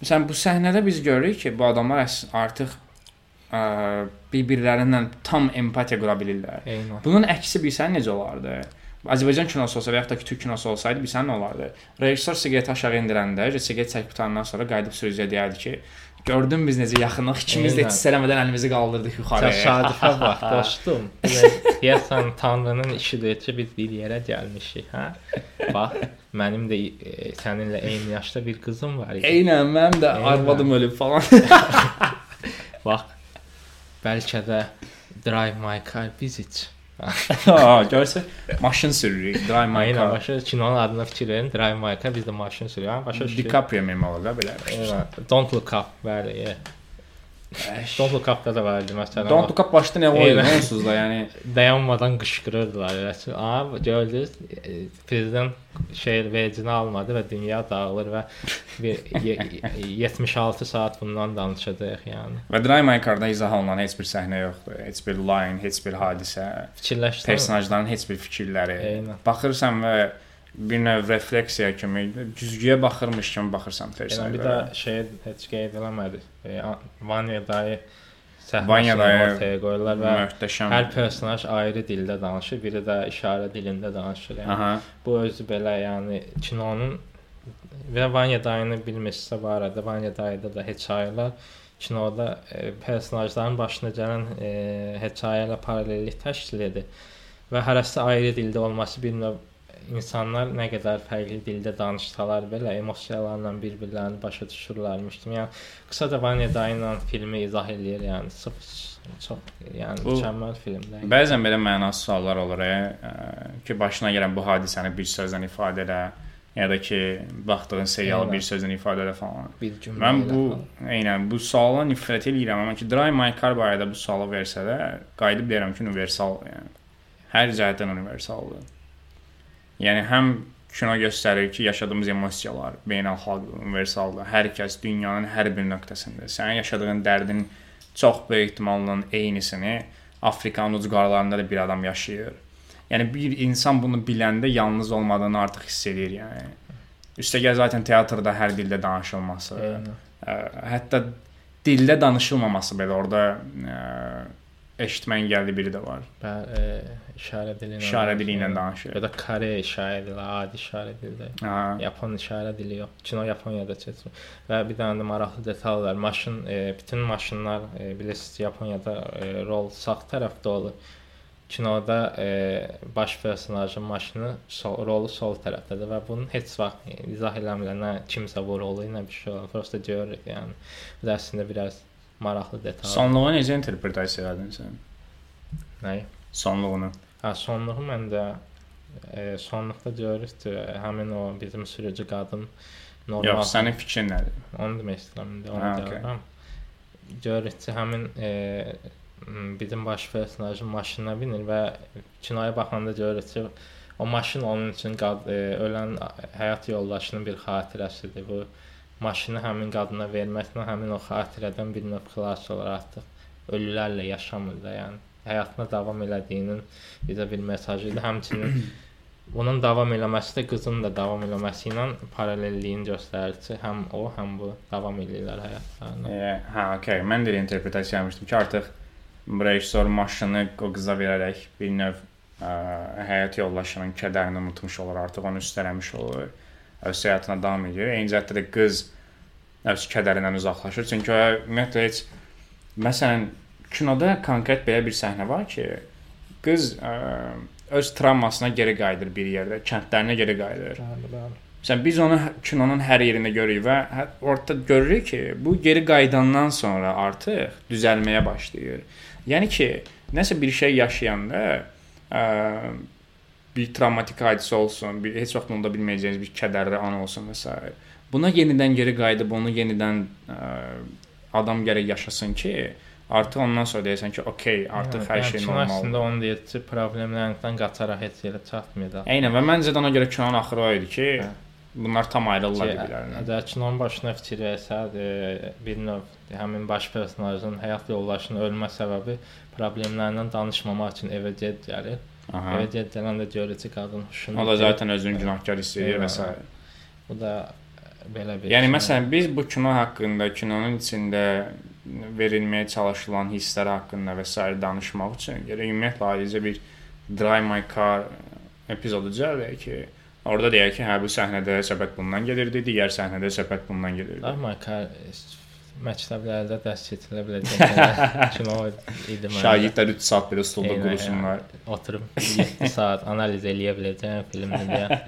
Məsələn, bu səhnədə biz görürük ki, bu adamlar artıq bir-birlərindən tam empatiya qura bilirlər.
Eynən.
Bunun əksi bilsən necə olardı? Azərbaycan kinosu olsa və yaxud da ki, Türk kinosu olsaydı bilsən nə olardı? Rejissor siqareti aşağı endirəndə, siqaret çəkib qutandan sonra qayıdıb sürücüyə deyərdi ki, gördün biz necə yaxınlıq, ikimiz də heç eləmədən əlimizi qaldırdıq yuxarıya.
Təsadüfə bax, dostum. Deyəsən Tanrının işidir ki, biz bir yerə gəlmişik, hə? Bax, mənim də e, səninlə eyni yaşda bir qızım var idi.
Eynən, mənim də
Eynən.
arvadım ölüb falan.
Bax, bəlkə də Drive My Car Visit.
Ha, görsən, maşın sürürük, drive my
Aynen,
car.
başa kinonun adına fikir verin. Drive My Car biz də maşın sürüyoruz. Başa düşdük.
DiCaprio memo da belə.
Eynən. Don't Look Up, bəli. yeah. Don't Look Up-da da vardı məsələn.
Don't look up başda nə oyun onsuz da, yəni
dayanmadan qışqırırdılar. Aa, gördünüz, prezident şey vecini almadı və dünya dağılır və bir ye- 76 saat bundan danışacağıq yəni.
və Drive My Car-da izah olunan heç bir səhnə yoxdur, heç bir line, heç bir hadisə,
Fikirləşsən.
personajların heç bir fikirləri.
Eynən.
Baxırsan və bir növ refleksiya kimi, güzgüyə baxırmış kimi baxırsan
Yəni bir də şey heç qeyd eləmədi. E, Vanya dayı
Vanya dayı
ortaya qoyurlar və
Möhtəşəm.
hər personaj ayrı dildə danışır, biri də işarə dilində danışır. Yəni
Aha.
bu özü belə yəni kinonun və Vanya dayını bilmirsə bu arada Vanya dayıda da hekayələr kinoda e, personajların başına gələn e, hekayə ilə paralellik təşkil edir. Və hərəsi ayrı dildə olması bir növ insanlar nə qədər fərqli dildə danışsalar belə emosiyalarla bir-birlərini başa düşürlərmiş. Yəni qısaca Vanya dayı ilə filmi izah eləyir, yəni çox çox yəni
Bu-
mükəmməl filmdir.
Bəzən belə mənasız suallar olur e, ə, ki, başına gələn bu hadisəni bir sözlə ifadə elə, ya da ki, baxdığın serialı bir sözlə ifadə elə falan.
bir cümlə.
Mən bu
falan.
eynən bu suala nifrət edirəm, amma ki Drive My Car barədə bu sualı versələr, qayıdıb deyirəm ki, universal, yəni hər cəhətdən universaldır. Yəni həm kino göstərir ki, yaşadığımız emosiyalar beynəlxalq universaldır. Hər kəs dünyanın hər bir nöqtəsində sənin yaşadığın dərdin çox böyük ehtimalla eynisini Afrikanın ucqarlarında da bir adam yaşayır. Yəni bir insan bunu biləndə yalnız olmadığını artıq hiss edir, yəni. Üstəgəl zaten teatrda hər dildə danışılması,
Eynən.
ə, hətta dildə danışılmaması belə orada ə, eşitmə engelli biri də var.
Bə, e, işarə dili ilə
İşarə dili ilə
danışır. Ya da Kore işarə dili, adi işarə dili.
Ha.
Yapon işarə dili yox. Kino Yaponiyada keçir. Və bir dənə də maraqlı detal var. Maşın, e, bütün maşınlar e, bilirsiniz Yaponiyada e, rol sağ tərəfdə olur. Kinoda baş personajın maşını sol, rolu sol tərəfdədir və bunun heç vaxt izah eləmirlər. Nə kimsə bu rolu ilə bir şey olur. Prosta görürük yəni. Bu da əslində biraz maraqlı detal.
Sonluğu necə interpretasiya edin sən?
Nəyi?
Sonluğunu.
Hə, sonluğu məndə e, sonluqda görürük həmin o bizim sürücü qadın normal
Yox, sənin fikrin nədir?
Onu demək istəyirəm indi, onu
okey.
deyirəm. Görürük ki, həmin e, bizim baş personajın maşınına minir və kinoya baxanda görürük ki, o maşın onun üçün qad e, ölən həyat yoldaşının bir xatirəsidir. Bu maşını həmin qadına verməklə həmin o xatirədən bir növ xilas olur artıq ölülərlə yaşamır da, yəni həyatına davam elədiyinin bizə bir mesajı idi. Həmçinin bunun davam eləməsi də qızın da davam eləməsi ilə paralelliyin göstərir ki, həm o, həm bu davam edirlər həyatlarına.
E, hə, okey. Mən də interpretasiya etmişdim ki, artıq rejissor maşını o qıza verərək bir növ ə, həyat yoldaşının kədərini unutmuş olur, artıq onu üstələmiş olur. Öz həyatına davam edir. Eyni cəhətdə də qız öz kədərindən uzaqlaşır. Çünki o ümumiyyətlə heç məsələn kinoda konkret belə bir səhnə var ki, qız ə, öz travmasına geri qayıdır bir yerdə, kəndlərinə geri qayıdır.
Bəli, bəli.
Məsələn biz onu kinonun hər yerində görürük və hə- orada görürük ki, bu geri qayıdandan sonra artıq düzəlməyə başlayır. Yəni ki, nəsə bir şey yaşayanda ə, bir travmatik hadisə olsun, bir heç vaxt unuda bilməyəcəyiniz bir kədərli an olsun və s. Buna yenidən geri qayıdıb onu yenidən ə, adam gərək yaşasın ki, artıq ondan sonra deyəsən ki, okey, artıq hər şey
normaldır. Əslində onu deyir ki, problemlərindən qaçaraq heç yerə çatmır da.
Eynən və məncə də ona görə kinonun axırı o idi ki,
Hə.
bunlar tam ayrılırlar bir-birlərindən.
Əgər kinonun başına fikir versəd, e, bir növ həmin baş personajın həyat yoldaşının ölmə səbəbi problemlərindən danışmamaq üçün evə gec gəlir.
Aha.
Evə gec gələndə görür ki, qadın huşunu.
O da zaten özünü günahkar hiss edir və s.
Bu da belə bir
Yəni məsələn biz bu kino haqqında, kinonun içində verilməyə çalışılan hisslər haqqında və s. danışmaq üçün gərək ümumiyyətlə ayrıca bir Drive My Car epizodu düzəldək ki, orada deyək ki, hə bu səhnədə söhbət bundan gedirdi, digər səhnədə söhbət bundan gedirdi.
Amma kar məktəblərdə dərs keçilə biləcək kino idi məndə.
Şagirdlər 3 saat belə
Eynən,
qurusunlar.
oturub 7 saat analiz eləyə biləcəyim filmdir deyə.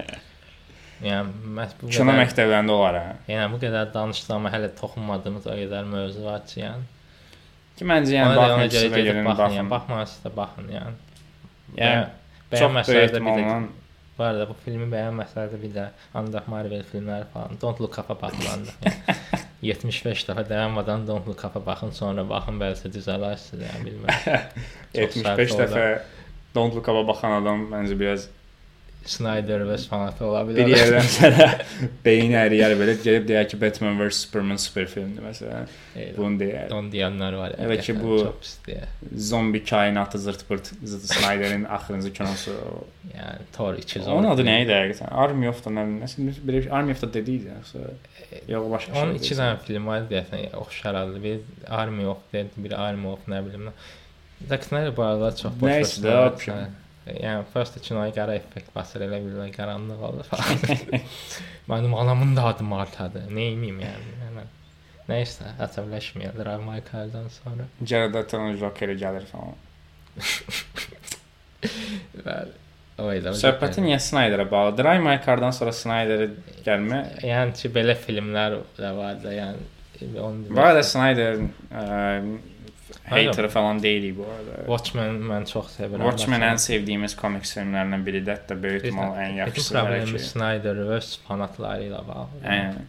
Yəni məhz bu
Kino
qədər,
məktəblərində olar hə.
yəni bu qədər danışdıq amma hələ toxunmadığımız o qədər mövzu var ki, yəni.
Ki məncə yəni baxın, sizə
gedib
gəlin
baxın, yəni
baxın.
da baxın, yəni.
Yəni
bəyənməsələr də bir də Bu arada bu filmi bəyənməsələr də bir də ancaq Marvel filmləri falan Don't Look Up-a baxılandı. Yəni, 75 dəfə dayanmadan Don't Look Up-a baxın, sonra baxın bəlkə düzələrsiniz, yəni bilmirəm. Çox
75
səhv
dəfə Don't Look Up-a baxan adam məncə biraz
Snyder və fanatı ola
bir
bilər.
yerdən sonra beyni əriyər belə gedib deyər ki, Batman vs Superman super filmdir məsələn.
Eyvah.
Bunu deyər.
Don deyənlər var.
Elə ki, bu-. Zombi kainatı zırt-pırt Zıt Snyder'in axırıncı kinosu.
Yəni Thor 2
Onun adı nə idi həqiqətən? Army of the nə nəsə belə bir Army of the Dead idi yoxsa yox başqa şey.
Onun iki dənə film var deyəsən, oxşar adlı. Bir Army of Dead, bir Army of nə bilim. Zack Snyder bu arada çox boş
Nəysə,
Yəni first kinoya qara effekt basır elə bilirlər qaranlıq olur falan. Mənim anamın da adı Martadır. Nə edeyim yəni? yəni Nəysə, əsəbləşməyə Drive My Car-dan sonra.
Jared Leto Joker gəlir falan.
Bəli. O idi. o
Söhbəti niyə Snyderə bağlı? Drive My Car-dan sonra Snyderə gəlmə.
Yəni ki, belə filmlər də var da, yəni onu
arada
istəyirəm.
Snyder ə, hater falan deyilik bu arada.
Watchmen mən çox sevirəm.
Watchmen ən sevdiyimiz komiks filmlərindən biridir. Hətta böyük ehtimal ən yaxşısı
problemi
bəlkə.
Snyder və öz fanatları ilə bağlı.
Aynen.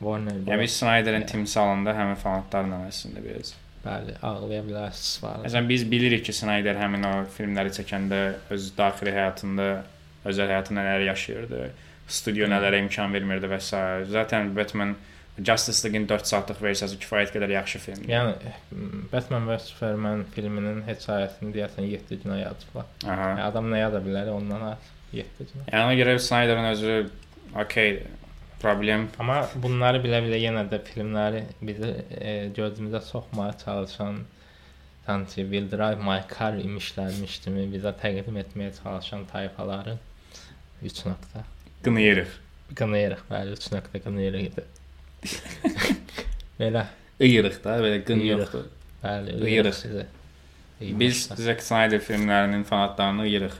Warner
Yəni. Snyder'in timsalında həmin fanatlarla əslində biz.
Bəli, ağlaya bilərsiniz var.
Məsələn biz bilirik ki, Snyder həmin o filmləri çəkəndə öz daxili həyatında, özəl həyatında nələr yaşayırdı, studiyo nələrə imkan vermirdi və s. Zaten Batman Justice League-in 4 saatlıq versiyası kifayət qədər yaxşı filmdir.
Yəni Batman vs Superman filminin hekayəsini deyəsən 7 günə yazıblar. Yəni, adam nə yaza bilər ondan az 7 günə.
Yəni ona görə Snyder'ın özü okey problem
Amma bunları bilə-bilə yenə də filmləri bizi e, gözümüzə soxmağa çalışan sanki Will Drive My Car imişlərmiş kimi bizə təqdim etməyə çalışan tayfaların 3 nöqtə.
qınayırıq.
Qınayırıq, bəli, 3 nöqtə qınayırıq. Belə,
Iyırıq da, belə qın yoxdur.
bəli,
iyırıq
sizə.
Biz Zack Snyder filmlərinin fanatlarını iyırıq.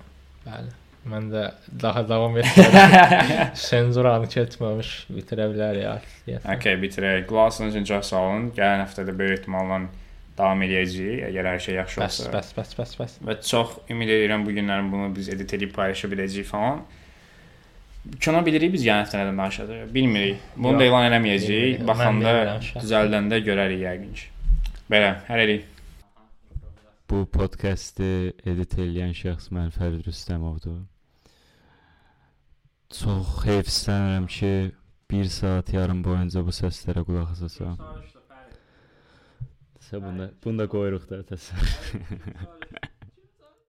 Bəli. Mən də daha davam etmirəm. Senzuranı keçməmiş bitirə artıq. deyəsən.
Okay, bitirək. Asınız üçün çox sağ olun. Gələn həftə də böyük ehtimalla davam edəcəyik, əgər hər şey yaxşı
Bəs,
olsa.
bəs, bəs, bəs, bəs.
Və çox ümid edirəm bu günlərin bunu biz edit edib paylaşa biləcəyik falan. Kino bilirik biz gələn həftə nədən danışacağıq? Bilmirik. Bunu
Yox,
da elan eləməyəcəyik.
bilmirik. Mən
Baxanda
bilmirəm şəxsən.
düzəldəndə görərik yəqin ki. Belə, hələlik.
Bu podkastı edit edən şəxs mən Fərid Rüstəmovdur. Çox heyfslənirəm ki, 1 saat yarım boyunca bu səslərə qulaq asasam. Sə bunda bunda qoyuruq da təsəvvür.